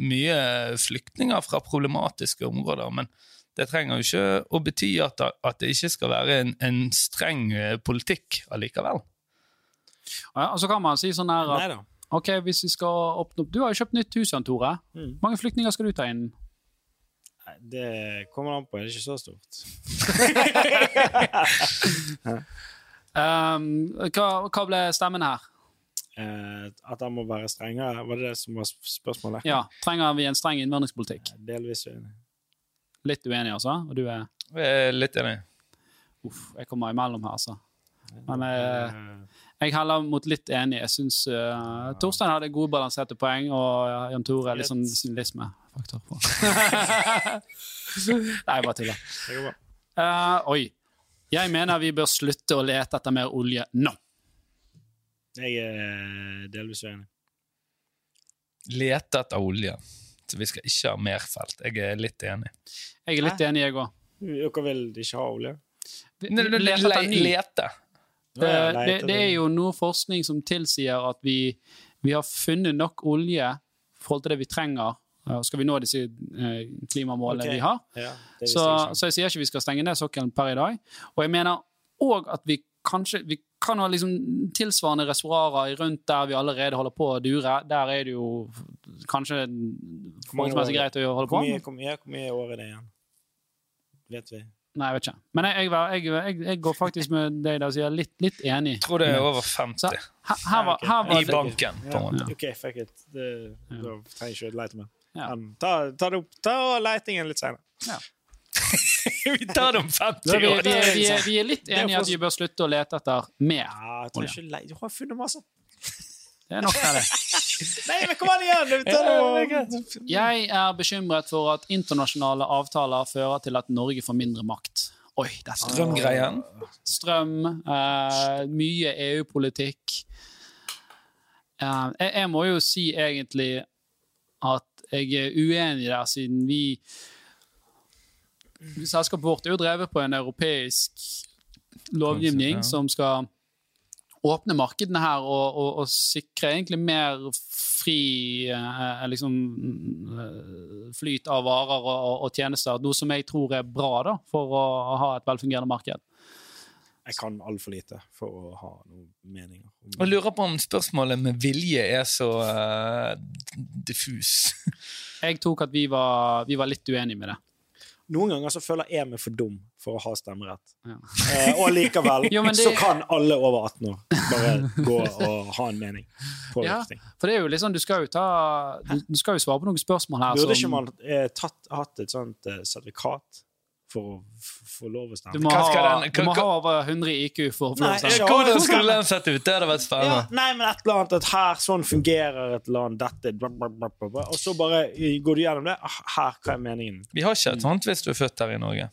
mye flyktninger fra problematiske områder, men det trenger jo ikke å bety at, at det ikke skal være en, en streng eh, politikk allikevel. Ja, og så kan man si sånn her at ok, hvis vi skal åpne opp Du har jo kjøpt nytt hus, Jan Tore. Mm. Hvor mange flyktninger skal du ta inn? Nei, Det kommer an på. Det er ikke så stort. [laughs] Um, hva, hva ble stemmen her? Eh, at han må være strengere, var det det som var spørsmålet? Ja, Trenger vi en streng innvandringspolitikk? Delvis uenig. Litt uenig, altså? Og du er Jeg er litt enig. Uff, jeg kommer imellom her, altså. Men jeg, Eh, jeg heller mot litt enig. Jeg syns uh, Torstein hadde gode balanserte poeng, og Jan Tore litt sånn snillismefaktor. på. [laughs] Nei, bare tuller. det går bra. Eh, oi. Jeg mener vi bør slutte å lete etter mer olje nå. Jeg er delvis uenig. Lete etter olje. Så vi skal ikke ha mer felt. Jeg er litt enig. Jeg er litt enig, jeg òg. Dere vil ikke ha olje? Lete ny. Lete. Det, det, det er jo noe forskning som tilsier at vi, vi har funnet nok olje i forhold til det vi trenger. Skal vi nå disse eh, klimamålene okay. vi har? Ja, Så, så jeg sier ikke vi skal stenge ned sokkelen per i dag. Og jeg mener òg at vi kanskje vi kan ha liksom tilsvarende reservoarer rundt der vi allerede holder på å dure. Der er det jo kanskje forholdsmessig greit å holde på. Hvor mye, hvor, mye, hvor mye år er det igjen? Vet vi? Nei, jeg vet ikke. Men jeg, jeg, jeg, jeg, jeg går faktisk med deg der og sier litt, litt enig. Jeg tror det er over 50 her, her, var, her i var det, banken, på en måte. OK, fuck it. Det, Da trenger jeg ikke å leite mer. Ja. Ta, ta, det opp, ta leitingen litt senere. [laughs] Vi tar det om 50 år! vi, vi, vi, vi er litt enig i at vi bør slutte å lete etter mer. Ja, jeg tror ikke. Du har funnet masse. Det er nok av det. [laughs] Nei, men kom an igjen! Jeg er bekymret for at internasjonale avtaler fører til at Norge får mindre makt. Oi, det er strøm. Strømgreien. strøm eh, mye EU-politikk. Eh, jeg, jeg må jo si egentlig at jeg er uenig der, siden vi Selskapet vårt er jo drevet på en europeisk lovgivning Ja. som skal åpne markedene her og, og, og sikre egentlig mer fri eh, liksom, eh, flyt av varer og, og tjenester. Noe som jeg tror er bra da, for å ha et velfungerende marked. Jeg kan altfor lite for å ha noen meninger. Jeg lurer på om spørsmålet med vilje er så uh, diffus. Jeg tok at vi var, vi var litt uenige med det. Noen ganger så føler jeg meg for dum for å ha stemmerett. Ja. Eh, og likevel [laughs] Jo, det- så kan alle over 18 år bare gå og ha en mening på Ja, ting. for det er jo liksom, du skal jo, ta, du, du skal jo svare på noen spørsmål her Burde ikke man eh, tatt, hatt et sånt eh, sertifikat for å få lov å Du må, ha, den- du må ha over 100 IQ for å få lov å stemme. Hvordan skulle den sett ut? Det hadde vært Ja, spennende. nei, men et eller annet at her, sånn fungerer et land, dette bla, bla, bla, bla, bla. Og så bare går du gjennom det. Ah, Her, hva er meningen? Vi har ikke et sånt hvis du er født her i Norge.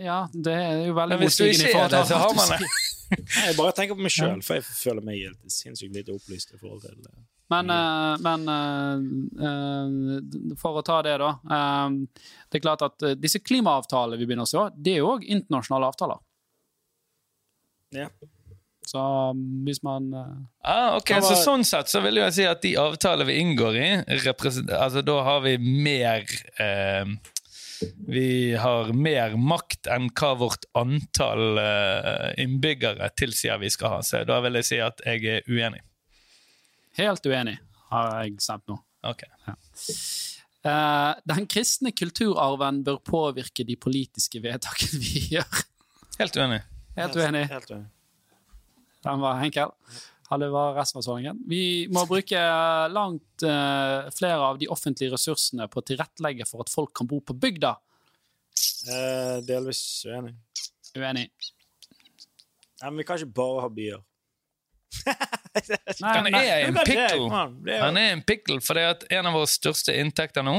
Ja, det er jo veldig motsigende i så har forhold til Nei, Jeg bare tenker på meg [laughs] sjøl, for jeg føler meg helt sinnssykt lite opplyst i forhold til det. Men, uh, men uh, uh, for å ta det, da. eh, det er klart at eh, disse klimaavtalene vi begynner å se, det er jo òg internasjonale avtaler. Ja. Så hvis man eh, Ah, ok, så Sånn sett så vil jeg si at de avtaler vi inngår i, altså da har vi mer eh, Vi har mer makt enn hva vårt antall eh, innbyggere tilsier vi skal ha. Så da vil jeg si at jeg er uenig. Helt uenig, har jeg stemt nå. Ok. Eh, den kristne kulturarven bør påvirke de politiske vedtakene vi gjør. Helt uenig. Helt uenig. Helt uenig. Den var enkel. Var resten. Vi må bruke langt uh, flere av de offentlige ressursene på å tilrettelegge for at folk kan bo på bygda. Uh, delvis uenig. Uenig. Nei, men vi kan ikke bare ha byer. Nei, Han nei. er en pickle. det Han er en pickle, for det er at en av våre største inntekter nå,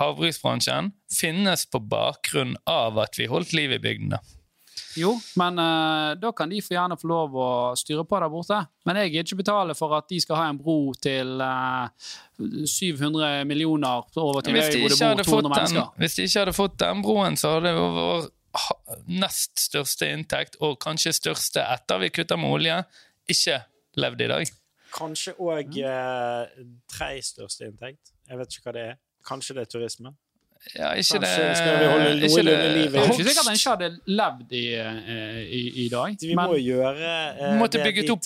havbruksbransjen, finnes på bakgrunn av at vi holdt liv i bygdene. Jo, men uh, da kan de for gjerne få lov å styre på der borte. Men jeg gidder ikke betale for at de skal ha en bro til uh, 700 millioner over til øy hvor det bor 200 den, mennesker. hvis de ikke hadde fått den broen, så hadde det vår nest største inntekt, og kanskje største etter vi kutter med olje, ikke levd i dag. Kanskje òg eh, tre største inntekt. Jeg vet ikke hva det er. Kanskje det er turisme. Ja, ikke det, skal vi holde ikke noenlunde det liv i- er ikke sikkert han ikke hadde levd i, eh, i, i dag. Vi må men, gjøre eh, Måtte det bygget opp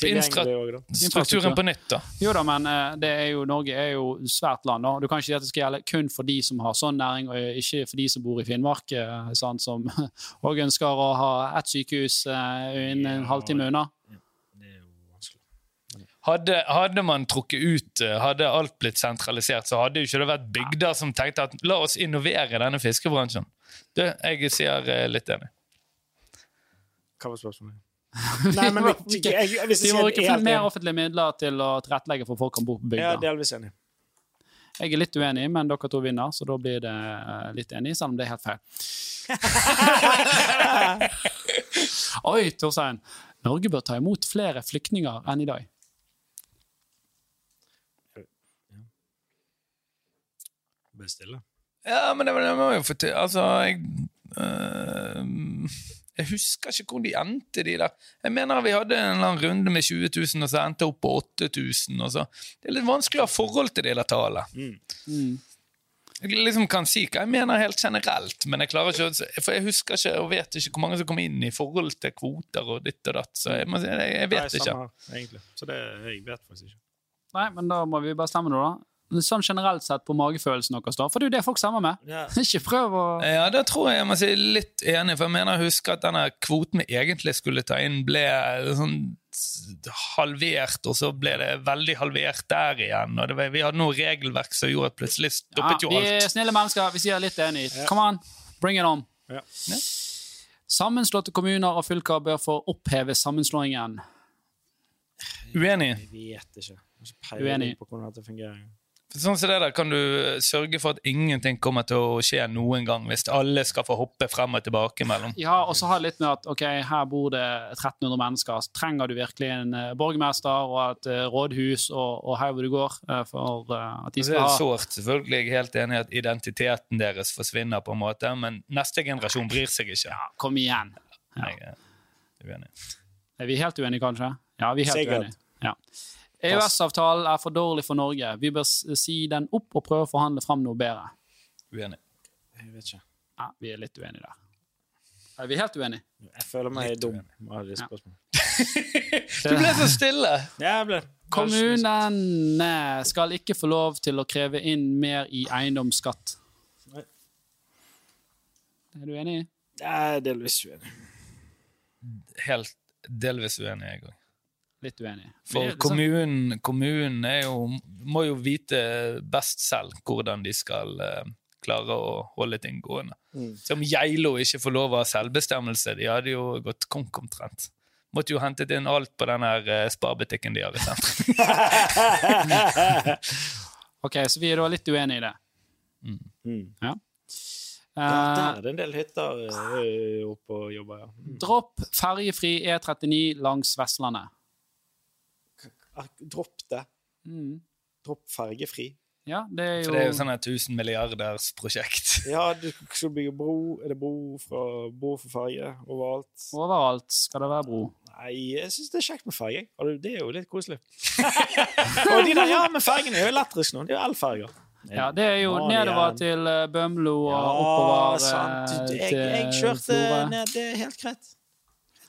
strukturen på nytt, da. jo da, men eh, det er jo, Norge er jo svært land. Da. Du kan ikke si at det skal gjelde kun for de som har sånn næring, og ikke for de som bor i Finnmark, eh, sant, som [laughs] òg ønsker å ha ett sykehus eh, innen en halvtime unna. Det er jo vanskelig. Hadde, hadde man trukket ut, eh, hadde alt blitt sentralisert, så hadde jo ikke det vært bygder som tenkte at la oss innovere denne fiskebransjen. Det, jeg sier eh, litt enig. Hva var spørsmålet? [laughs] Nei, men vi- jeg, jeg, hvis De må ikke bruke mer offentlige midler til å tilrettelegge for folk kan bo på Ja, bygda. delvis enig. Jeg er litt uenig, men dere to vinner, så da blir det eh, litt enig, selv om det er helt feil. [laughs] Oi, Torstein. Norge bør ta imot flere flyktninger enn i dag. Ble stille. Ja, men det, det må jo få til Altså, jeg øh, Jeg husker ikke hvor de endte, de der. Jeg mener vi hadde en eller annen runde med 20 000, og så endte opp på 8000. Og så. Det er litt vanskelig å ha forhold til de der tallene. Mm. Jeg liksom kan si hva jeg mener helt generelt, men jeg klarer ikke å For jeg husker ikke og vet ikke hvor mange som kom inn i forhold til kvoter og ditt og datt. Så jeg, må, jeg, jeg vet Nei, ikke. samme her, egentlig. Så det, jeg vet faktisk ikke. Nei, men da må vi bare stemme nå, da. Sånn generelt sett på magefølelsen deres, da. For det er jo det folk stemmer med. Ja. [laughs] Ikke prøv å Ja, da tror jeg jeg må si litt enig, for jeg mener jeg husker at denne kvoten vi egentlig skulle ta inn, ble sånn halvert, og så ble det veldig halvert der igjen. Og det var, vi hadde noe regelverk som gjorde at plutselig ja, jo alt. Vi er snille mennesker, vi sier litt enig. Come on, bring it on. Ja. Sammenslåtte kommuner og fylker bør få oppheve sammenslåingen. Uenig. Jeg vet ikke. Jeg har ikke peiling på hvordan dette fungerer. Sånn som det der kan du sørge for at ingenting kommer til å skje noen gang, hvis alle skal få hoppe frem og tilbake mellom. Ja, og så har det litt med at ok, her bor det 1300 mennesker. Så trenger du virkelig en eh, borgermester og et eh, rådhus og, og her hvor du går, eh, for eh, at de skal ha... det er sårt. Selvfølgelig er helt enig i at identiteten deres forsvinner, på en måte, men neste generasjon bryr seg ikke. Ja, kom igjen. Ja. Jeg er uenig. Er vi helt uenige, kanskje? Ja, vi er helt Sikkert. uenige. Ja. EØS-avtalen er for dårlig for Norge. Vi bør si den opp og prøve å forhandle fram noe bedre. uenig. Jeg vet ikke. Ja, vi er litt uenige der. Er vi helt uenige? Jeg føler meg Litt dum Ja. [laughs] Du ble så stille! Ja, jeg ble Kommunene skal ikke få lov til å kreve inn mer i eiendomsskatt. Nei. Er du enig? Jeg er delvis uenig. Helt delvis uenig, jeg òg. Litt uenig. For kommunen, kommunen er jo, må jo vite best selv hvordan de skal uh, klare å holde ting gående. Mm. Som Geilo ikke får lov å ha selvbestemmelse. De hadde jo gått konk omtrent. Måtte jo hentet inn alt på den her eh, sparbutikken de har i sentrum. [laughs] Ok, Så vi er da litt uenige i det. Mm. Ja. Ja, Eh, der er det en del hytter oppe og jobber, ja. Mm. dropp ferjefri E39 langs Vestlandet. Dropp det. Mm. Dropp fergefri. Ja, det er jo, For det er jo sånn et 1000 milliarders prosjekt. [laughs] Ja, du skal bygge bro. Er det bro, fra, bro for ferge overalt? Overalt skal det være bro. Nei, jeg syns det er kjekt med ferge. Det er jo litt koselig. [laughs] og de der, ja, men fergene er jo elektriske nå. Det er jo elferger. Ja, det er jo nedover igjen. til eh, Bømlo og Ja, oppover sant. Du, Jeg, til jeg kjørte ned. Det er helt greit.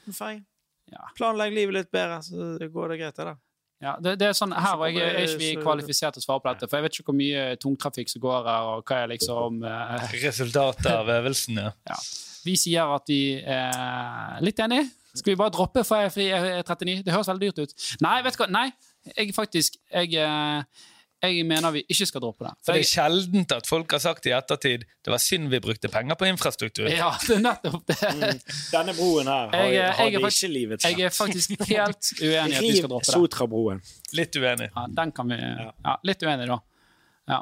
Med ferge. Ja. Planlegg livet litt bedre, så går det greit, det der. Ja, det, det er sånn, her og jeg er ikke vi kvalifisert til å svare på dette, for jeg vet ikke hvor mye tungtrafikk som går her, og hva er liksom eh, [laughs] Resultatet av øvelsen, ja. Vi sier at vi er litt enige. Skal vi bare droppe fri E39? Det høres veldig dyrt ut. Nei, vet du hva? Nei, jeg faktisk Jeg, eh, jeg mener vi ikke skal droppe det. For det er sjeldent at folk har sagt i ettertid det var synd vi brukte penger på infrastruktur. ja, det er nettopp det. Denne broen her har, Jeg har jeg de faktisk- ikke livets Jeg er faktisk helt [laughs] uenig i at vi skal droppe det. Sotrabroen. Litt uenig. Ja, den kan vi Ja, litt uenig, da. Ja.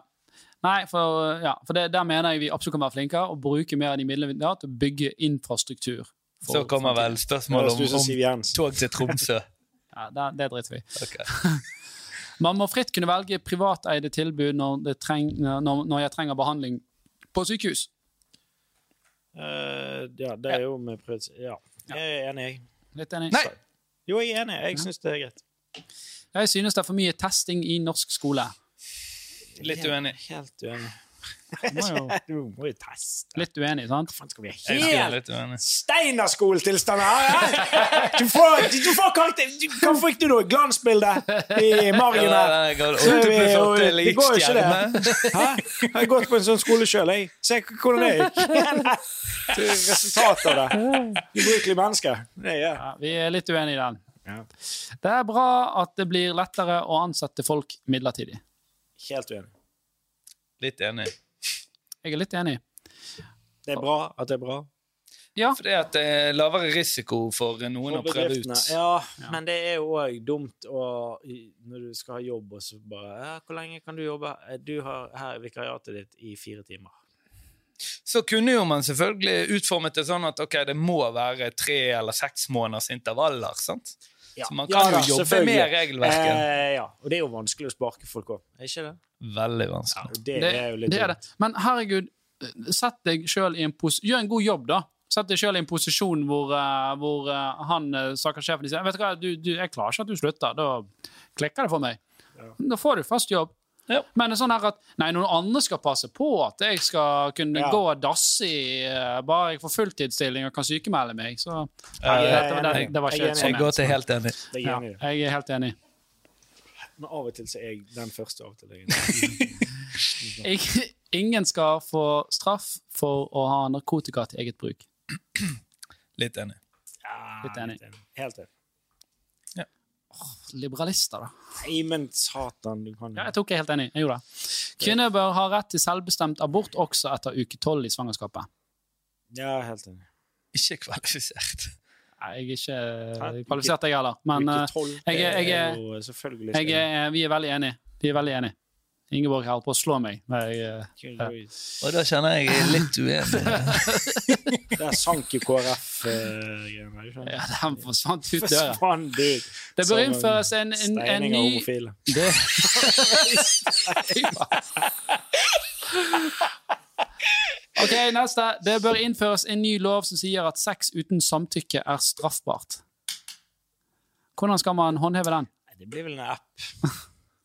Nei, for, ja, for det, der mener jeg vi absolutt kan være flinkere og bruke mer av de midlene vi har til å bygge infrastruktur. for Så kommer vel spørsmålet om, om tog til Tromsø. [laughs] Ja, det, det driter vi i. Ok. [laughs] Man må fritt kunne velge privateide tilbud når, det treng, når, når jeg trenger behandling på sykehus. Uh, ja, det er jo med prøvd... Ja. Jeg er enig, jeg. Litt enig? Nei. Jo, jeg er enig. Jeg syns det er greit. Jeg synes det er for mye testing i norsk skole. Litt uenig. Helt uenig. Må jo, [laughs] Du må jo teste. litt uenig, sant? Faen, skal vi ha helt litt uenig. Steinerskoletilstand her? Du får, du får karakter Hva fikk du, da? Glansbilde i margen her? Er det går jo ikke det. Hæ? Jeg har gått på en sånn skole sjøl, jeg. Se hvordan det gikk. [laughs] Resultatet av det. Ubrukelig menneske. Det. Ja, vi er litt uenige i den. Ja. Det er bra at det blir lettere å ansette folk midlertidig. Helt uenig. Litt enig. Jeg er litt enig. Det er bra at det er bra. Ja, For det at det er lavere risiko for noen å prøve ut. Ja, men det er jo òg dumt å Når du skal ha jobb, og så bare ja, 'Hvor lenge kan du jobbe?' Eh, Du har her vikariatet ditt i fire timer. Så kunne jo man selvfølgelig utformet det sånn at ok, det må være tre eller seks måneders intervaller. sant? Ja. Så man kan da, jo jobbe med regelverket. Eh, ja, og det er jo vanskelig å sparke folk òg, er ikke det? Veldig vanskelig. Ja, det, det, er jo litt det er det. Men herregud, sett deg sjøl i en pos... Gjør en god jobb, da. Sett deg sjøl i en posisjon hvor, uh, hvor uh, han uh, sjefen sier Vet du hva, du, du, jeg klarer ikke at du slutter. Da klikker det for meg. Da får du fast jobb. Ja. Men det er sånn her at nei, noen andre skal passe på at jeg skal kunne Ja. gå og dasse i uh, bare jeg får fulltidsstilling og kan sykemelde meg. Så uh, det, jeg- det, det, det var ikke jeg, helt. Jeg sånn. går til helt enig. Det er Ja, enig i det. jeg er helt enig. Men av og til så er jeg den første. av og til [laughs] jeg ingen skal få straff for å ha narkotika til eget bruk. Litt enig. Ja, Litt enig. Helt enig. Liberalister, da. Nei, men satan, du kan Ja, jeg tok jeg helt enig. Jeg gjorde det. Kvinner bør ha rett til selvbestemt abort også etter uke tolv i svangerskapet. Ja, helt enig. Ikke kvalifisert. Jeg er ikke eh, kvalifisert, jeg heller. Men eh, 12 jeg jeg jo selvfølgelig jeg vi er veldig enige. Vi er veldig enige. Ingeborg holdt på å slå meg. Jeg, eh, Og da kjenner jeg jeg er litt uenig. [laughs] Det sank jo KrF-greiene. ja, den forsvant ut døra. Det bør innføres en, en, en Steining av ny homofile. [laughs] Ok, neste. Det bør innføres en ny lov som sier at sex uten samtykke er straffbart. Hvordan skal man håndheve den? Nei, Det blir vel en app.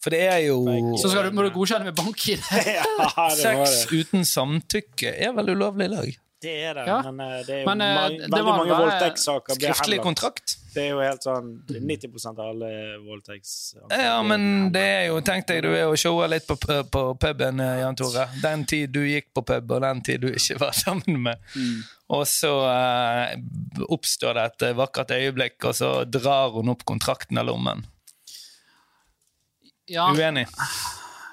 For det er jo [laughs] Så skal du, må du godkjenne med bank-ID. [laughs] ja, det [laughs] Sex det. uten samtykke er vel ulovlig i dag? Det er det, Ja. men eh, det er jo Men, eh, mange, det veldig mange voldtektssaker Skriftlig kontrakt? Det er jo helt sånn 90 av alle voldtekts... Ja, men det er jo Tenk deg du er og shower litt på, på puben, eh, Jan Tore. Den tid du gikk på pub, og den tid du ikke var sammen med. Og så eh, oppstår det et vakkert øyeblikk, og så drar hun opp kontrakten av lommen. Ja, Uenig?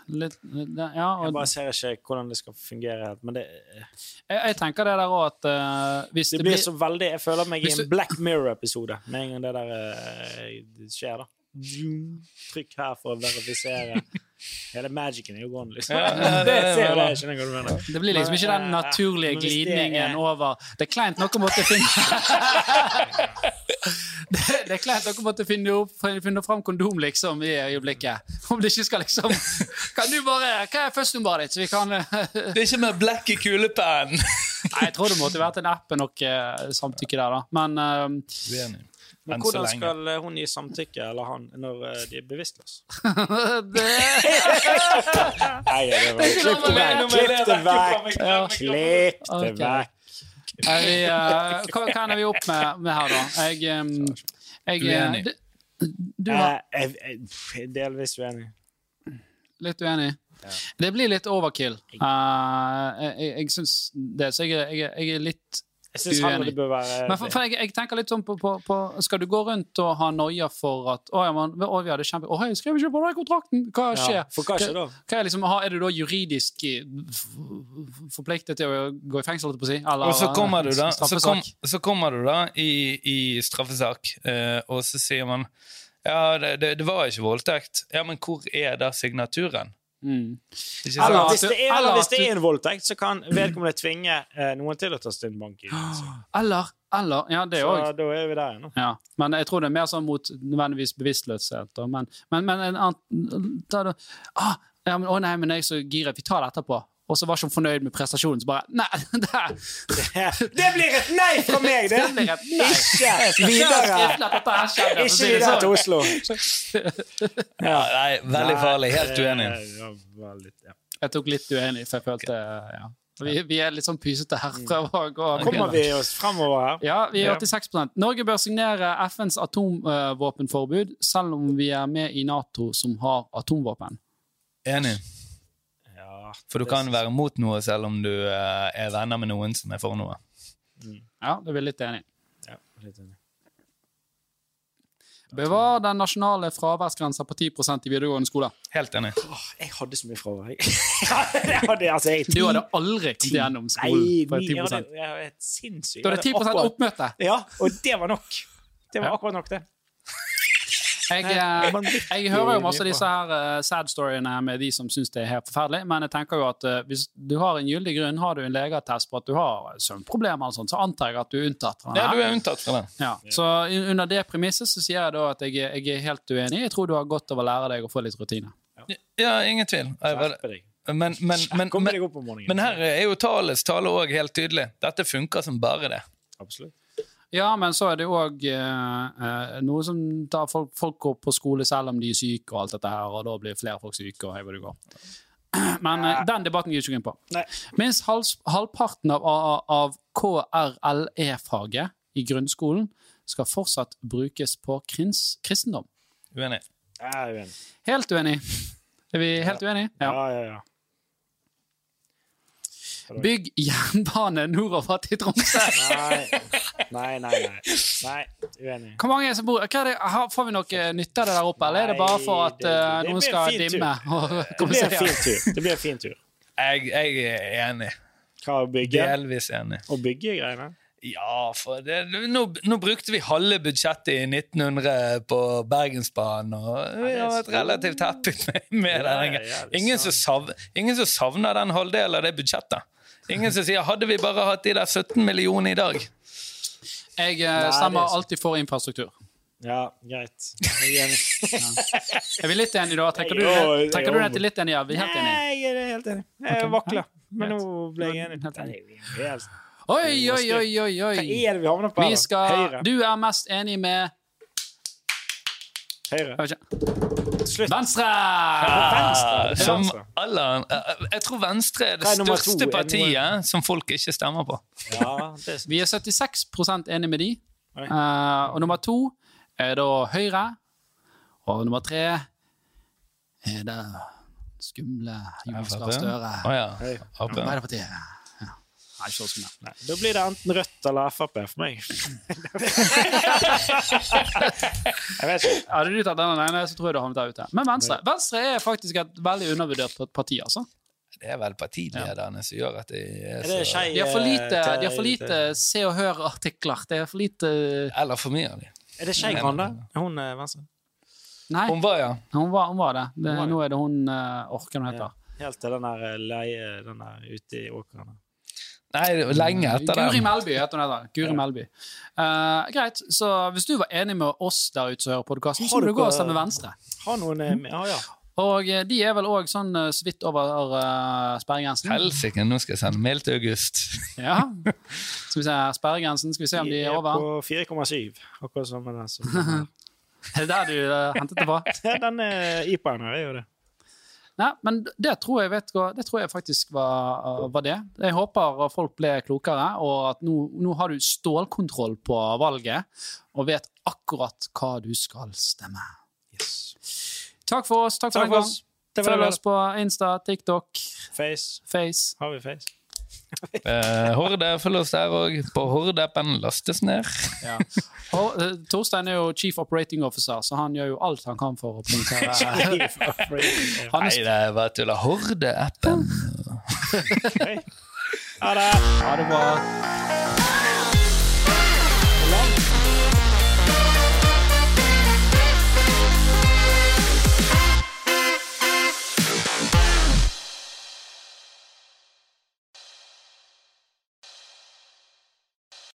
Litt, litt Ja, Jeg bare ser ikke hvordan det skal fungere helt. Men det, jeg, jeg tenker det der òg at uh, hvis det det, blir blir så veldig Jeg føler meg i en Black Mirror-episode med en gang det der uh, skjer, da. Zoom. Trykk her for å verifisere. Hele magicen er jo gone, liksom. Ja, det det ser det. Jeg skjønner hva du mener. Det blir liksom ikke den eh, naturlige glidningen er- over Det er kleint noe måtte finne [laughs] det, det er kleint nok måtte finne, opp, finne fram kondom, liksom, i øyeblikket. Om det ikke skal liksom Kan du bare Hva er førstnummeret ditt, så vi kan Det er ikke med black i kulepennen! Nei, jeg tror det måtte vært en app med noe eh, samtykke der, da. Men Uenig. Men hvordan lenge. skal eh, hun gi samtykke, eller han, når eh, de er bevisstløse? [laughs] det, [laughs] Nei, det var Klipp det vekk! Klipp det vekk! Klipp det vekk! er vi, eh, hva, ender vi opp med, med her, da? Jeg, um, jeg Uenig. Du var jeg, jeg, jeg delvis uenig. litt uenig? Det blir litt overkill. Uh, jeg jeg, jeg syns det, så jeg, jeg, jeg er litt Jeg syns heller det bør være Men for, for jeg, jeg tenker litt sånn på, på, på Skal du gå rundt og ha noia for at Å ja, man, å, vi hadde kjempe... Å, jeg skrev ikke på den kontrakten! Hva skjer? Ja, for hva skjer da? Hva er, liksom, er du da juridisk eh, forpliktet til å gå i fengsel, holdt jeg på å si? Eller, Og så kommer du da, så kom, så kommer du da i, i straffesak, uh, og så sier man ja, det, det, det var ikke voldtekt. Ja, men hvor er da signaturen? Mm. Eller hvis det er, eller hvis det er en voldtekt, så kan vedkommende tvinge eh, noen til å ta sin bank i. Eller, eller Ja, det så òg. da er vi der ennå. Ja. Men jeg tror det er mer sånn mot nødvendigvis bevisstløshet. Men, men, men en annen ta det- ah, ja, men, Å nei, men jeg er så gira. Vi tar det etterpå. Og så var ikke hun fornøyd med prestasjonen. Så bare Nei! [laughs] Det, Det blir et nei fra meg, det! Det blir et nei. Ikke videre! [laughs] Ikke videre til sånn. Oslo. Ja, nei, veldig farlig. Helt uenig. Jeg tok litt uenig, for jeg følte ja. Vi, vi er litt sånn pysete herfra. Prøver Kommer vi oss fremover her? Ja, vi er Ja. 86 Norge bør signere FNs atomvåpenforbud, selv om vi er med i Nato, som har atomvåpen. Enig. For du kan være mot noe selv om du eh, er venner med noen som er for noe. Ja, det er litt enig. Ja, litt enig. Bevar den nasjonale fraværsgrensa på 10% i videregående skole. Helt enig. Åh, jeg hadde så mye fravær. jeg. [laughs] Hadde, altså, jeg, Du hadde aldri kommet gjennom skolen Nei, på ni- 10 jeg hadde, jeg hadde et sinnssykt Du hadde 10 oppmøte. Ja, og det var nok. Det var akkurat nok, det. Jeg, eh, jeg hører jo masse av disse her eh, sad storyene med de som syns det er helt forferdelig, men jeg tenker jo at eh, hvis du har en gyldig grunn, har du en legeattest på at du har søvnproblemer, eller sånt, så antar jeg at du er unntatt fra Ja, du er unntatt fra det. Ja, så under det premisset så sier jeg da at jeg, jeg er helt uenig. Jeg tror du har godt av å lære deg å få litt rutine. Ja, ingen tvil. Men, men, men, men her er jo talets tale òg helt tydelig. Dette funker som bare det. Absolutt. Ja, men så er det òg noe som tar folk, folk går på skole selv om de er syke, og alt dette her, og da blir flere folk syke, og hei hvor det går. [clears throat] Men eh, den debatten gir jeg ikke inn på. Nei. Minst halv, halvparten av, av, av KRLE-faget i grunnskolen skal fortsatt brukes på krins, kristendom. Uenig. Jeg er uenig. Helt uenig. Er vi helt uenige? Ja, Ja. ja, ja. Bygg jernbane nordover til Tromsø! Nei, nei, nei. Nei, uenig. Hvor mange som bor hva er det, Får vi noe nytte av det der oppe, eller er det bare for at det- eh, det noen skal dimme? Det blir en fin tur. Det blir en fin tur. Jeg, jeg er enig. Hva å bygge? Delvis enig. Å bygge greiene? Ja, for det, nå, nå brukte vi halve budsjettet i 1900 på Bergensbanen, og vi har vært relativt happy med, med Ja, den. ingen som savner den halvdelen av det budsjettet. Ingen som sier 'hadde vi bare hatt de der 17 millionene i dag'? Jeg Nei, det er stemmer alltid for infrastruktur. Ja, greit. Jeg er enig. Er vi litt enige da? Trekker du, trekker du deg til litt enige? Ja, vi er helt enige. Nei, jeg er helt enig. Jeg vakler. Men nå ble jeg enig. Helt enig. Nei, helt- Oi, oi, oi, oi, Hva er det vi havner på her? Vi skal, Høyre. du er mest enig med Høyre. Slutt. Venstre! Venstre. Som alle, eh, jeg tror Venstre er det er to? største partiet som folk ikke stemmer på. Ja, er Vi er 76% enig med de. Eh, og nummer to er da Høyre. Og nummer tre er det skumle Jonas Gahr Støre. Arbeiderpartiet. Ja. Nei, så som Nei, da blir det enten Rødt eller Frp for meg. [laughs] jeg vet ikke. Hadde du tatt den alene, så tror jeg du havnet der ute. Men Venstre Venstre er faktisk et veldig undervurdert parti, altså. Det er vel partilederne som gjør at de er, Er så De har for lite, de har for lite Se og Hør-artikler. Det er for lite Eller for mye av dem. Er det Skei Grande? Er hun eh, Venstre? Nei, Hun var, ja. hun var, hun var det. det Hun var ja. nå er det hun uh, Orker hun heter. Helt til den der eh, leie Den der ute i åkrene. Nei, lenge etter Guri. Melby heter hun Der. Guri Ja. Melby. Uh, greit, så hvis du var enig med oss der ute som hører podkasten, så må du gå og stemme Venstre. Har noen med, Ja, ja. Og eh, de er vel òg sånn eh, så vidt over uh, sperregrensen. Helsike, nå skal jeg sende mail til August. [laughs] Ja. Skal vi se, sperregrensen, skal vi se om de er over? De er på 4,7. Akkurat som med den som [laughs] Er det der du uh, hentet det? [laughs] Ja, Den uh, IPA-en her er jo det. Nei, men det tror jeg, vet det tror jeg faktisk var, var det. Jeg håper folk ble klokere, og at nå, nå har du stålkontroll på valget og vet akkurat hva du skal stemme. Takk for oss. Takk for Takk den gang. oss. Følg oss på Insta, TikTok, Face. Face. Har vi face? Eh, Horde, følg oss der òg. På Horde-appen lastes ned. Ja. Og, uh, Torstein er jo chief operating officer, så han gjør jo alt han kan for å poengtere. [laughs] Nei, er det er bare tull. Horde-appen. [laughs] Ha det. Ha det bra.